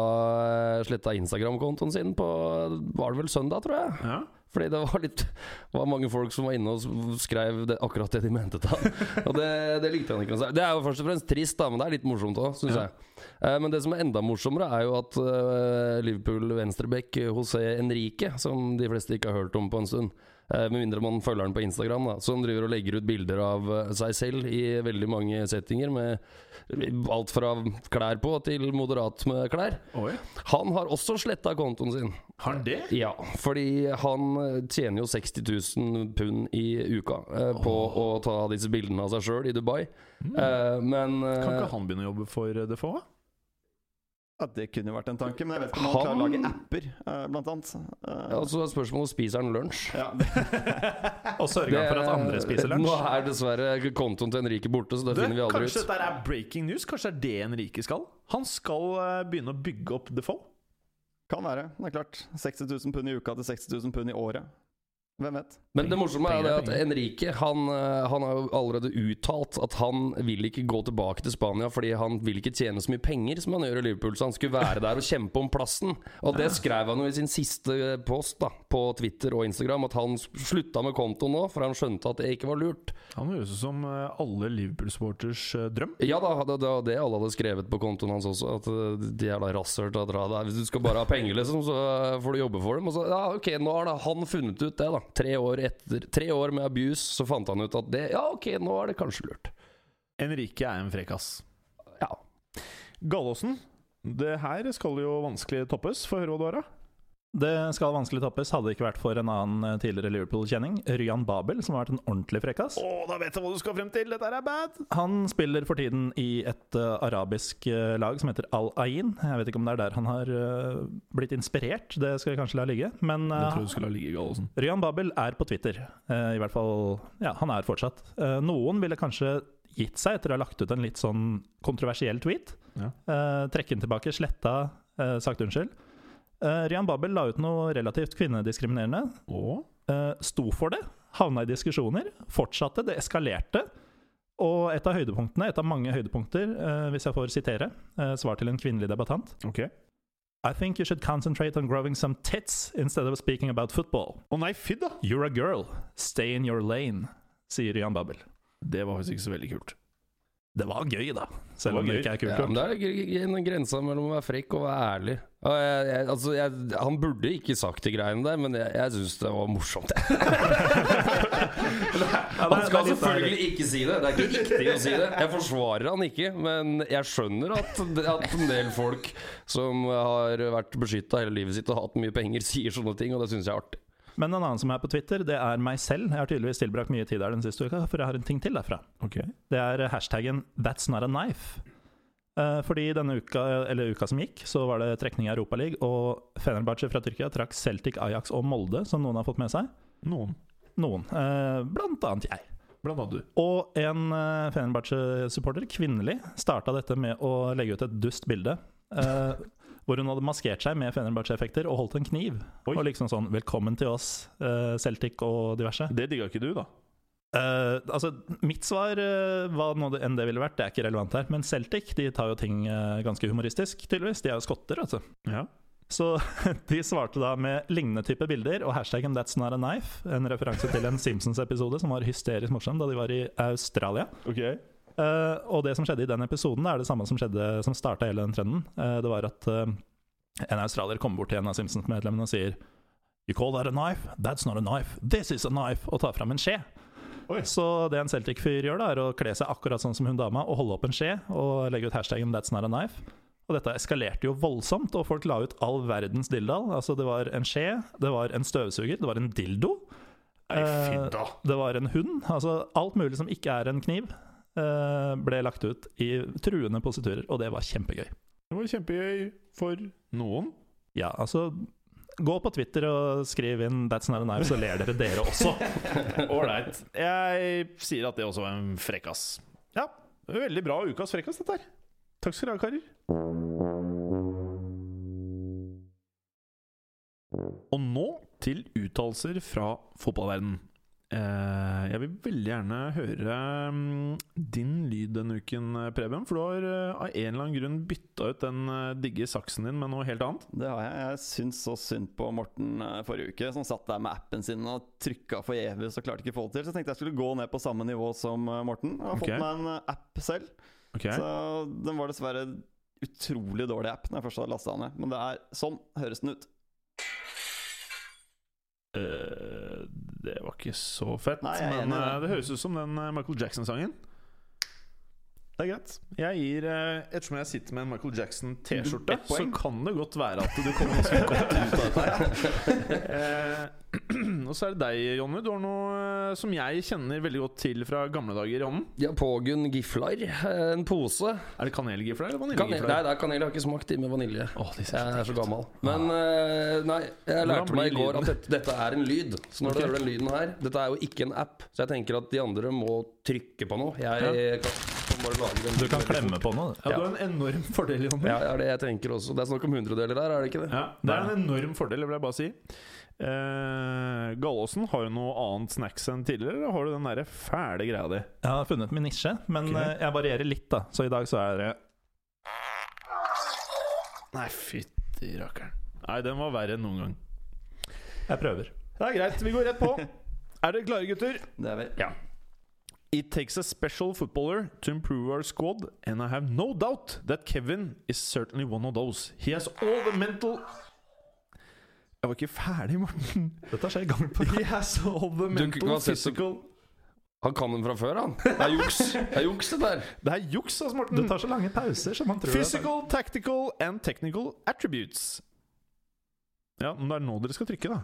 sletta Instagram-kontoen sin på Var det vel søndag, tror jeg? Ja. Fordi det var litt var mange folk som var inne og skrev det, akkurat det de mente til han. Og det, det likte han ikke. Det er jo først og fremst trist, da, men det er litt morsomt òg, syns Ja. jeg. Eh, men det som er enda morsommere, er jo at eh, Liverpool venstreback José Enrique, som de fleste ikke har hørt om på en stund med mindre man følger han på Instagram, da, som driver og legger ut bilder av eh, seg selv i veldig mange settinger, med alt fra klær på til moderat med klær. Oi. Han har også sletta kontoen sin. Har han det? Ja, fordi han eh, tjener jo 60 000 pund i uka eh, på å ta disse bildene av seg sjøl i Dubai. Eh, men eh, Kan ikke han begynne å jobbe for eh, Defoe? Ja, det kunne vært en tanke, men jeg vet ikke om han klarer å lage apper, eh, blant annet. Eh, ja, så er spørsmålet spiser han lunsj. ja. Og sørge for at andre spiser lunsj. Nå er dessverre kontoen til Henrike borte, så det Du, finner vi aldri kanskje ut. dette er breaking news? Kanskje det er det Henrike skal? Han skal eh, begynne å bygge opp Defoe? Kan være. Det er klart. 60 000 pund i uka til 60 000 pund i året. Hvem vet? Men det morsomme er det er at penger. Enrique han, eh, han har jo allerede uttalt at han vil ikke gå tilbake til Spania fordi han vil ikke tjene så mye penger som han gjør i Liverpool, så han skulle være der og kjempe om plassen. Og det skrev han jo i sin siste post da, på Twitter og Instagram, at han slutta med kontoen nå, for han skjønte at det ikke var lurt. Han høres ut som eh, alle Liverpool-sporters eh, drøm. Ja da, det var det alle hadde skrevet på kontoen hans også, at de de da rasshøl til å dra der. Hvis du skal bare ha penger, liksom, så får du jobbe for dem. Og så, ja, ok, nå har da han funnet ut det, da. Tre år etter Tre år med abuse, så fant han ut at det Ja, ok, nå er det kanskje lurt. Henrike er en frekkas. Ja. Gallåsen, det her skal jo vanskelig toppes. Få høre hva du har, da. Det skal vanskelig toppes, hadde det ikke vært for en annen eh, tidligere Liverpool-kjenning, Ryan Babel, som har vært en ordentlig frekkas. Oh, da vet jeg hva du skal frem til! Dette er bad! Han spiller for tiden i et uh, arabisk uh, lag som heter Al Ain. Jeg vet ikke om det er der han har uh, blitt inspirert, det skal jeg kanskje la ligge. Men Gallåsen. Ryan Babel er på Twitter. I hvert fall Ja, han er fortsatt. Noen ville kanskje gitt seg etter å ha lagt ut en litt sånn kontroversiell tweet. Ja. Trekke den tilbake, sletta, sagt unnskyld. Eh, Rian Babel la ut noe relativt kvinnediskriminerende. Og eh, sto for det, havna i diskusjoner, fortsatte, det eskalerte. Og et av høydepunktene, et av mange høydepunkter, uh, hvis jeg får sitere, svar til en kvinnelig debattant okay. I think you should concentrate on growing some tits instead of speaking about football. Å nei, fy da! You're a girl, stay in your lane, sier Rian Babel. Det var faktisk ikke så veldig kult. Det var gøy, da, selv om Det det ikke er kult. Ja, men det er en grense mellom å være frekk og være ærlig. Og jeg, jeg, altså, jeg, han burde ikke sagt de greiene der, men jeg, jeg syns det var morsomt. han skal selvfølgelig ikke si det. Det er ikke riktig å si det. Jeg forsvarer han ikke, men jeg skjønner at, at en del folk som har vært beskytta hele livet sitt og hatt mye penger, sier sånne ting, og det syns jeg er artig. Men en annen som er på Twitter, det er meg selv. Jeg har tydeligvis tilbrakt mye tid der den siste uka, for jeg har en ting til derfra. Okay. Det er hashtaggen 'That's not a knife'. Eh, fordi denne uka, eller uka som gikk, så var det trekning i Europaligaen, og Fenerbahçe fra Tyrkia trakk Celtic, Ajax og Molde, som noen har fått med seg. Noen. Noen. eh, blant annet jeg. Blant annet du. Og en uh, Fenerbahçe-supporter, kvinnelig, starta dette med å legge ut et dust bilde. eh, hvor hun hadde maskert seg med Fenerbahçe-effekter og holdt en kniv. Oi. Og liksom sånn 'Velkommen til oss, uh, Celtic og diverse'. Det digga ikke du, da. Uh, altså, mitt svar, uh, hva noe enn det ville vært, det er ikke relevant her. Men Celtic de tar jo ting ganske humoristisk, tydeligvis. De er jo skotter, altså. Ja. Så de svarte da med lignende type bilder og hashtaggen 'That's not a knife'. En referanse til en Simpsons-episode som var hysterisk morsom da de var i Australia. Ok. Eh, og det som skjedde i den episoden, er det samme som skjedde Som starta hele den trenden. Uh, det var at uh, en australier kommer bort til en av Simpsons-medlemmene og sier You call that a knife? That's not a knife. This is a knife. Og tar fram en skje. Oi. Så det en Celtic-fyr gjør, da er å kle seg akkurat sånn som hun dama og holde opp en skje og legge ut hashtaggen 'That's not a knife'. Og dette eskalerte jo voldsomt, og folk la ut all verdens dilldall. Altså, det var en skje, det var en støvsuger, det var en dildo. Nei, det var en hund. Altså alt mulig som ikke er en kniv, ble lagt ut i truende positurer, og det var kjempegøy. Det var kjempegøy for noen. Ja, altså Gå på Twitter og skriv inn 'That's not a knife', så ler dere, dere også. Ålreit. Jeg sier at det også var en frekkas. Ja, veldig bra ukas frekkas, dette her. Takk skal dere ha, karer. Og nå til uttalelser fra fotballverden. Eh, jeg vil veldig gjerne høre mm, din lyd denne uken, eh, Preben. For du har eh, av en eller annen grunn bytta ut den digge saksen din med noe helt annet. Det har jeg. Jeg syns så synd på Morten forrige uke, som satt der med appen sin og trykka forgjeves og klarte ikke å få det til. Så jeg tenkte jeg skulle gå ned på samme nivå som Morten. Jeg har okay. fått meg en app selv. Okay. Så den var dessverre utrolig dårlig app når jeg først hadde lasta den ned. Men det er sånn høres den ut. Eh, Det var ikke så fett, Nei, jeg men eh, det. høres ut som den eh, Michael Jackson-sangen. Det er greit. Jeg gir uh, Ettersom jeg sitter med en Michael Jackson-T-skjorte, så kan det godt være at du kommer ganske godt ut av dette og så er det deg, Jonny. Du har noe eh, som jeg kjenner veldig godt til fra gamle dager i hånden. Ja, Pågunn Giflar. eh, En pose. Er det kanelgifler eller Kanel, nei, det er kanel. Jeg har ikke smakt de med vanilje. Åh, de ser Jeg er så gammel. Men eh, nei, jeg lærte meg i går lyden? at dette, dette er en lyd. Så når okay. du hører den lyden her Dette er jo ikke en app, så jeg tenker at de andre må trykke på noe. Jeg ja. kan Du kan klemme på noe. Ja, du har en enorm fordel, Jonny. Ja, det er det jeg tenker også. Det er snakk om hundredeler her, er det ikke det? Ja, det er en enorm fordel, vil jeg bare si. Eh, Gallåsen, har du noe annet snacks enn tidligere, eller har du den der fæle greia di? Jeg har funnet min nisje, men okay. eh, jeg varierer litt, da. Så i dag så er det Nei, fytti rakkeren. Nei, den var verre enn noen gang. Jeg prøver. Det er greit, vi går rett på. Er dere klare, gutter? Det er vi. Ja. It takes a special footballer to improve our squad, and I have no doubt that Kevin is certainly one of those. He has all the mental Jeg var ikke ferdig, Morten. Dette skjer gang på gang. Has all the mental, physical Han kan den fra før, han. Det er juks. Det er juks, det der. Det er juks, altså, Morten. Du tar så lange pauser som man tror. Physical, tactical and technical attributes. Ja, men det er nå dere skal trykke, da.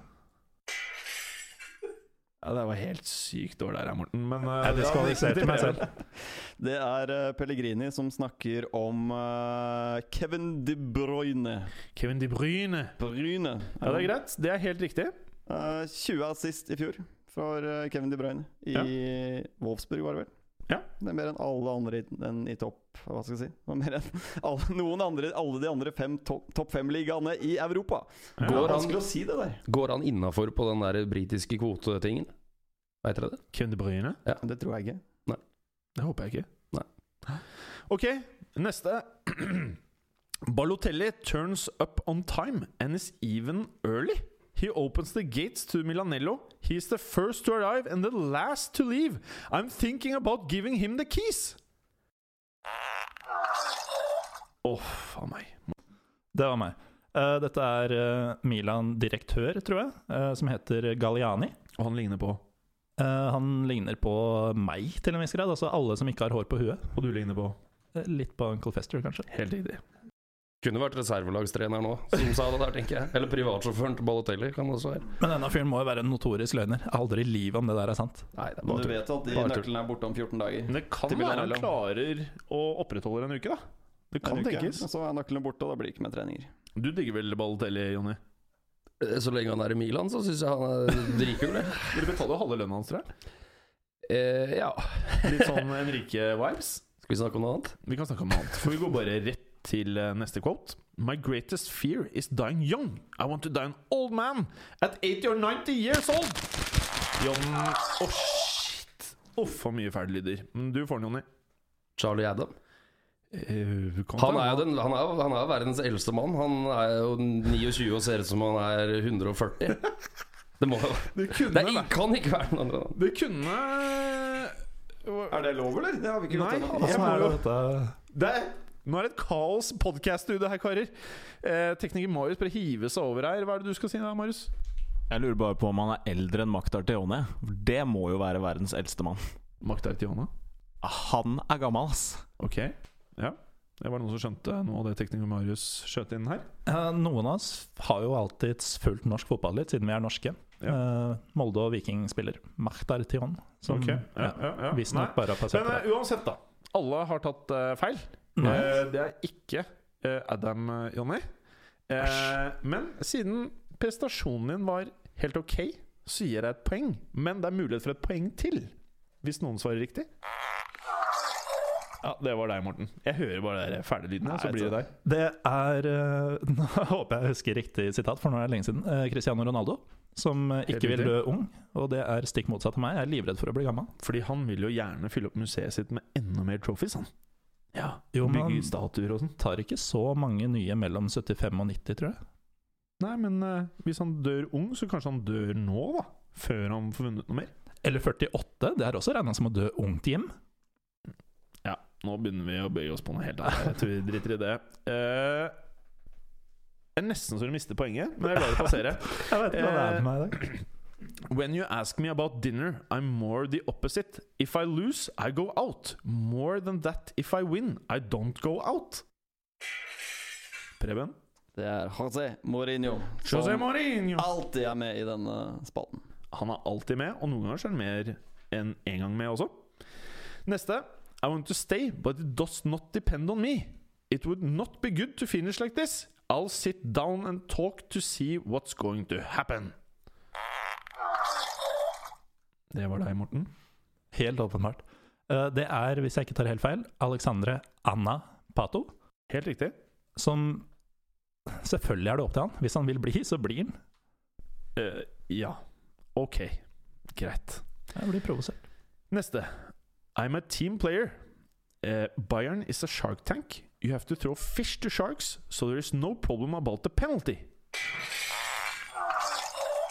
Ja, Det var helt sykt dårlig her, Morten. Men uh, Jeg diskvalifiserte meg selv. Det er uh, Pellegrini som snakker om uh, Kevin De Bruyne. Kevin De Bruyne. Bruyne. Ja, det er greit. Det er helt riktig. Eh, 20 assist i fjor for eh, Kevin De Bruyne. I Wolfsburg, var det vel. Ja. Det er mer enn alle andre i, enn i topp Hva skal jeg si? Det mer enn alle, noen andre, alle de andre fem topp topp fem-ligaene i Europa. Går ja. han, å si det der. går han innafor på den der britiske kvotetingen? Veit dere det? Kevin De Bruyne? Det tror jeg ikke. Det håper jeg ikke. Nei. Ok, neste. Balotelli turns up on time and is even early. He opens the gates to Milanello. He is the first to arrive and the last to leave. I'm thinking about giving him the keys. Åh, faen meg. Det var meg. Eh, dette er eh, Milan-direktør, tror jeg, eh, som heter Galliani. Og han ligner på. Eh, han ligner på meg til en viss grad, altså alle som ikke har hår på huet. Og du ligner på. Eh, Litt på Uncle Fester, kanskje. Helt riktig. Kunne vært reservelagstrener nå, som sa det der, tenker jeg. Eller privatsjåføren til Balotelli kan det også være. Men denne fyren må jo være en notorisk løgner. Aldri i livet om det der er sant. Nei, det er Men bare du tur. vet at de Bare nøklene er borte om 14 dager. Men det kan være han klarer å opprettholde en uke, da. Det kan tenkes. Og så er nøklene borte, og da blir det ikke mer treninger. Du digger vel Balotelli, Jonny? Så lenge han er i Milan, så syns jeg han er dritkul. Dere betaler jo halve lønna hans, tror jeg. Eh, ja. Litt sånn Henrike vibes. Skal vi snakke om noe annet? Vi kan snakke om noe annet. For vi går bare rett til eh, neste quote. My greatest fear is dying young. I want to die an old man at 80 or 90 years old. John Å, shit. Uff, for mye fæle lyder. Men du får den, Jonny. Charlie Adam. Eh, Han er jo den. han er, han er jo verdens eldste mann. Han er jo 29 og ser ut som han er 140. Det må jo Det kunne Det er, kan ikke være noe annet. Det kunne Er det lov, eller? Det har vi ikke Nei, lov til. jeg Sånn må er det det er, Nå er det et kaos podkast-studio her, karer. Eh, tekniker Marius bare hive seg over her. Hva er det du skal si da, Marius? Jeg lurer bare på om han er eldre enn Maktar Teone. Det må jo være verdens eldste mann. Makta Tiana? Han er gammel, ass. Ok. Ja. Det var noen som skjønte noe av det tekniker Marius skjøt inn her. Ja, Noen av oss har jo alltid fulgt norsk fotball litt, siden vi er norske. Eh, Molde og Viking spiller Mahtar Tion, som okay. ja, ja, ja. visstnok bare har passert Men eh, uansett, da. Alle har tatt uh, feil. Eh, det er ikke uh, Adam, eh, Jonny. Eh, men siden prestasjonen din var helt ok, så gir jeg et poeng. Men det er mulighet for et poeng til. Hvis noen svarer riktig. Ja, Det var deg, Morten. Jeg hører bare de fæle Nei, så blir det deg. Det er eh, Nå håper jeg husker riktig sitat, for nå er det lenge siden. eh, Cristiano Ronaldo, som eh, ikke vil dø ung. Og det er stikk motsatt av meg. Jeg er livredd for å bli gammel. Fordi han vil jo gjerne fylle opp museet sitt med enda mer trophies, han. Ja, Jo, Bygge statuer og sånn. tar ikke så mange nye mellom 75 og 90, tror jeg. Nei, men uh, hvis han dør ung, så kanskje han dør nå, da? Før han får vunnet noe mer? Eller 48. Det er også regna som å dø ungt, Jim. Nå begynner vi å bøye oss på noe helt annet. Jeg tror vi driter i det. Uh, det er nesten så du mister poenget, men jeg lar det passere. Jeg vet ikke hva det er med meg i dag. When you ask me about dinner, I'm more the opposite. If I lose, I go out. More than that, if I win, I don't go out. Preben? Det er José Mourinho. José som Mourinho! alltid er med i denne spalten. Han er alltid med, og noen ganger er han mer enn én gang med også. Neste. I want to stay, but it does not depend on me. It would not be good to finish like this. I'll sit down and talk to see what's going to happen. Det var deg, Morten. Helt åpenbart. Eh, Det er, hvis jeg ikke tar helt feil, Alexandre Anna Pato. Helt riktig. Som Selvfølgelig er det opp til han. Hvis han vil bli, så blir han. Uh, ja. Ok. Greit. Jeg blir provosert. Neste. I'm a team player. Uh, Bayern is a shark tank. You have to throw fish to sharks, so there is no problem about the penalty.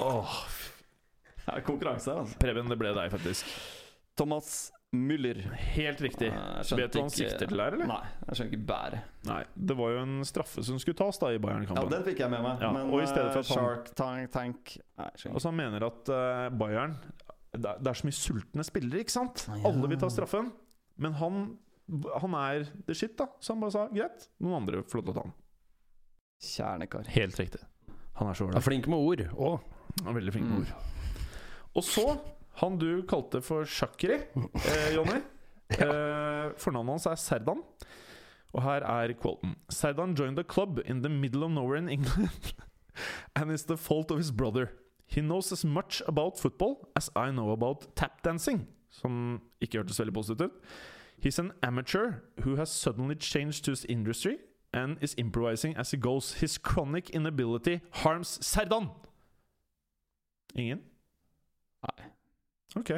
Åh, Det er konkurranse her, altså. Preben, det ble deg, faktisk. Thomas Müller. Helt riktig. Vet du hva han sikter til her, eller? Nei, jeg skjønner ikke bæret. Nei, det var jo en straffe som skulle tas da i Bayern-kampen. Ja, den fikk jeg med meg. Ja, men og i stedet for eh, at han- Shark Tank, tank Nei, skjønner Altså Han mener at uh, Bayern det er, så mye sultne spillere, ikke sant? Ja. Alle vil ta straffen. Men han, han er the shit, da. Så han bare sa greit, noen andre får lov til å ta den. Kjernekar. Helt riktig. Han er så ålreit. flink med ord. òg. Han veldig flink med Mm. ord. Og så han du kalte for Shakri, eh, Jonny. Eh, fornavnet hans er Serdan. Og her er quoten. Serdan joined a club in the middle of nowhere in England and it's the fault of his brother. He knows as much about football as I know about tap dancing. Som ikke hørtes veldig positivt ut. He's an amateur who has suddenly changed to his industry and is improvising as he goes. His chronic inability harms Serdan. Ingen? Nei. Ok,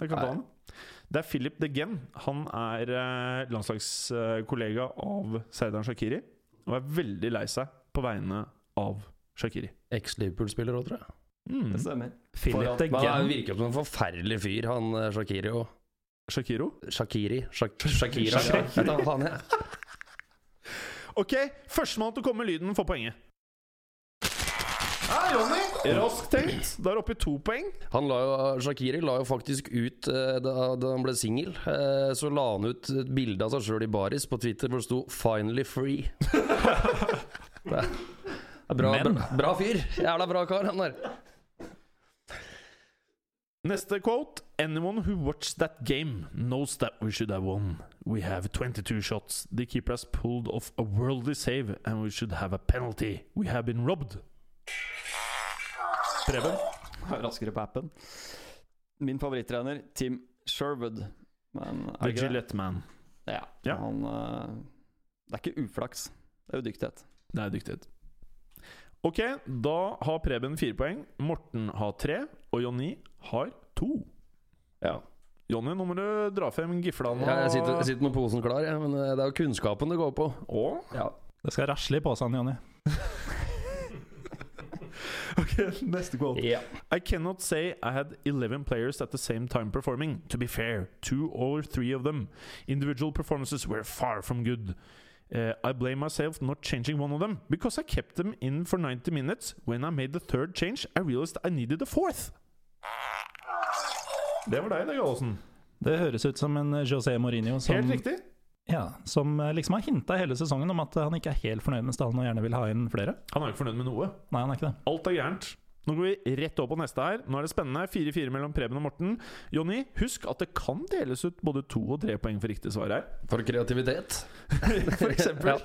det kan ta han. Det er Philip De Gen. Han er eh, landslagskollega av Serdan Shakiri. Og er veldig lei seg på vegne av Shakiri. Eks-Liverpool-spiller òg, tror jeg. Mm. Det stemmer. Philip de Men Han virker som en forferdelig fyr, han eh, Shakiri og Shakiro? Shakiri. Shak Shakira. Hva faen Ok, førstemann til å komme med lyden får poenget. Ja, Jonny! Raskt tenkt. Da er det oppe i to poeng. Han la jo, Shakiri la jo faktisk ut eh, da, da han ble singel. Eh, så la han ut et bilde av seg sjøl i baris på Twitter hvor det sto 'Finally free'. det er, det er bra, Men- bra, bra fyr. Jævla bra kar, han der. Neste quote. Anyone who watched that game knows that we should have won. We have 22 shots. The keeper has pulled off a worldly save, and we should have a penalty. We have been robbed. Preben? Raskere på appen. Min favorittrener, Tim Sherwood. Men er The? Gillette Man. Ja. Ja. Han eh, Det er ikke uflaks. Det er jo dyktighet. Det er dyktighet. Ok, da har Preben fire poeng. Morten har tre, og Jonny har to. Ja. Jonny, nå må du dra frem giflene. Ja, jeg, sitter, jeg sitter med posen klar, ja, men eh, det er jo kunnskapen det går på. Og Ja. Det skal rasle i posen, Jonny. Ok, neste quote. Ja. I cannot say I had 11 players at the same time performing. To be fair, two or three of them individual performances were far from good. Uh, I blame myself not changing one of them because I kept them in for 90 minutes. When I made the third change, I realized I needed a fourth. Det var deg, det, Gallosen. Det høres ut som en José Mourinho som, Helt riktig. ja, som eh, liksom har hinta hele sesongen om at han ikke er helt fornøyd med stallen og gjerne vil ha inn flere. Han er jo ikke fornøyd med noe. Nei, han er ikke det. Alt er gærent. Nå går vi rett opp på neste her. Nå er det spennende. 4-4 mellom Preben og Morten. Jonny, husk at det kan deles ut både to og tre poeng for riktig svar her. For kreativitet. For eksempel.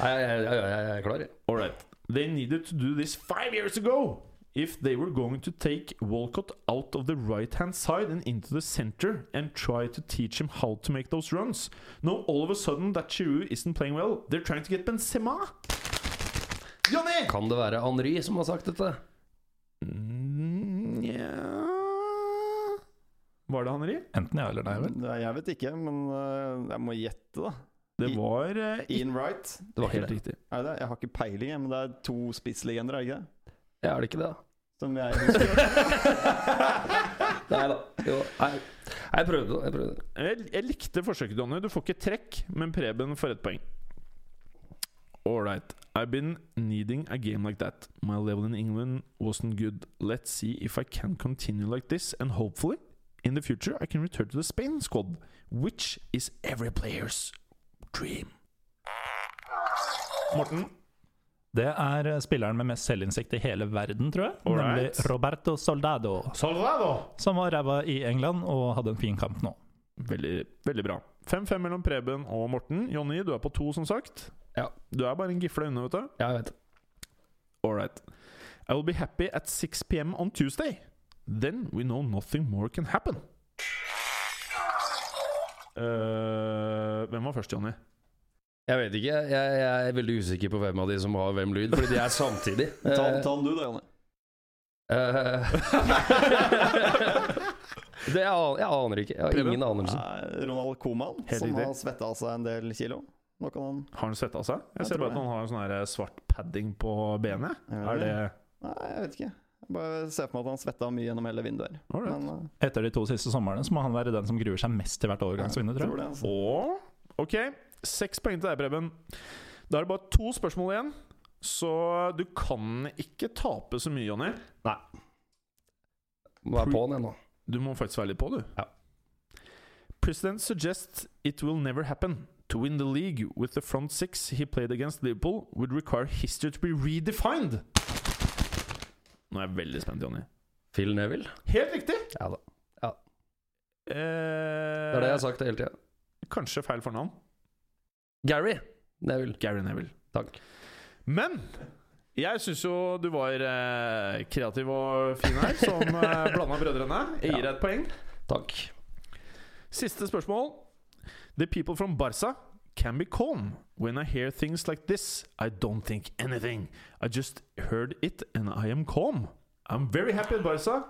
Ja. Jeg, jeg, jeg, jeg er klar, jeg. Alright. They needed to do this five years ago. if they were going to take Walcott out of the right hand side and into the center and try to teach him how to make those runs. Now, all of a sudden, that Giroud isn't playing well. They're trying to get Benzema. Jonny! Kan det være Henri som har sagt dette? Mm, Var det Henri? Enten ja eller nei, vel? Nei, Jeg vet ikke, men øh, jeg må gjette, da. Det var uh, Ian Wright. Det var helt det. riktig. Er det? Jeg har ikke peiling, men det er to spisslegender, er det ikke det? Ja, er det ikke det, da? Som jeg husker. Nei da. Jo, nei. Jeg prøvde. Jeg prøvde. Jeg, jeg likte forsøket, Donny. Du får ikke trekk, men Preben får ett poeng. Alright. I've been needing a game like that. My level in England wasn't good. Let's see if I can continue like this, and hopefully, in the future, I can return to the Spain squad, which is every player's dream. Morten, Det er eh, spilleren med mest selvinnsikt i hele verden, tror jeg. Alright. Nemlig Roberto Soldado. Soldado! Som var ræva i England og hadde en fin kamp nå. Veldig, veldig bra. 5-5 mellom Preben og Morten. Jonny, du er på to, som sagt. Ja. Du er bare en gifle unna, vet du. Ja, jeg vet All right. I will be happy at 6 p.m. on Tuesday. Then we know nothing more can happen. Uh, hvem var først, Jonny? Jeg vet ikke. Jeg, jeg er veldig usikker på hvem av de som har hvem lyd, fordi de er samtidig. Ta, Eh, ta den du, da, Jonny. Uh, det jeg, jeg aner ikke. Jeg har ingen anelse. Ronald Koman, som har svetta av seg en del kilo. Nå kan han Har han svetta seg? Jeg, Jeg ser tror bare at han har en sånn svart padding på benet. Ja, Er det Nei, jeg vet ikke. Jeg bare ser for meg at han svetta mye gjennom hele vinduet her. Men uh, Etter de to siste somrene så må han være den som gruer seg mest til hvert overgangsvindu, jeg tror tror det. Altså. Og Ok, seks poeng til deg, Preben. Da er det bare to spørsmål igjen. Så du kan ikke tape så mye, Jonny. Må være på den ennå. Du må faktisk være litt på, du. Ja. President suggests it will never happen. To win the league with the front six he played against Liverpool would require history to be redefined. Nå er jeg veldig spent, Jonny. Phil Neville? Helt riktig! Ja da. Eh, Det er det jeg har sagt hele tida. Kanskje feil fornavn. Gary Neville. Gary Neville. Takk. Men jeg syns jo du var eh, kreativ og fin her, som eh, blanda brødrene. Jeg gir deg et poeng. Takk. Siste spørsmål. The people from Barca can be calm. When I hear things like this, I don't think anything. I just heard it and I am calm. I'm very happy at Barca.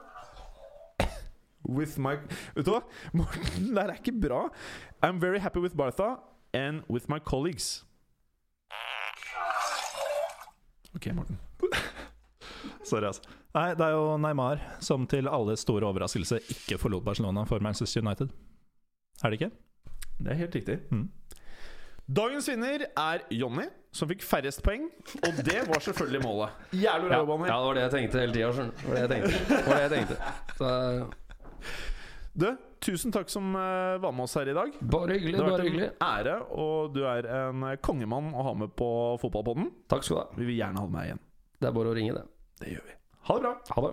With my Vet du hva? Morten, det her er ikke bra. I'm very happy with Barca and with my colleagues. Ok, Morten. Sorry, altså. Nei, det er jo Neymar som til alle store overraskelse ikke forlot Barcelona for Manchester United. Er det ikke? Det er helt riktig. Mm. Dagens vinner er Jonny, som fikk færrest poeng. Og det var selvfølgelig målet. Jævlig bra Ja, ja, det var det jeg tenkte hele tida. Det var det jeg tenkte. Det var det jeg tenkte. Så, Du, tusen takk som eh, var med oss her i dag. bare hyggelig. Det har Bare vært hyggelig. en ære, og du er en kongemann å ha med på fotballpodden. Takk skal du ha. Vi vil gjerne ha deg med igjen. Det er bare å ringe, det. Det gjør vi. Ha det bra. Ha det.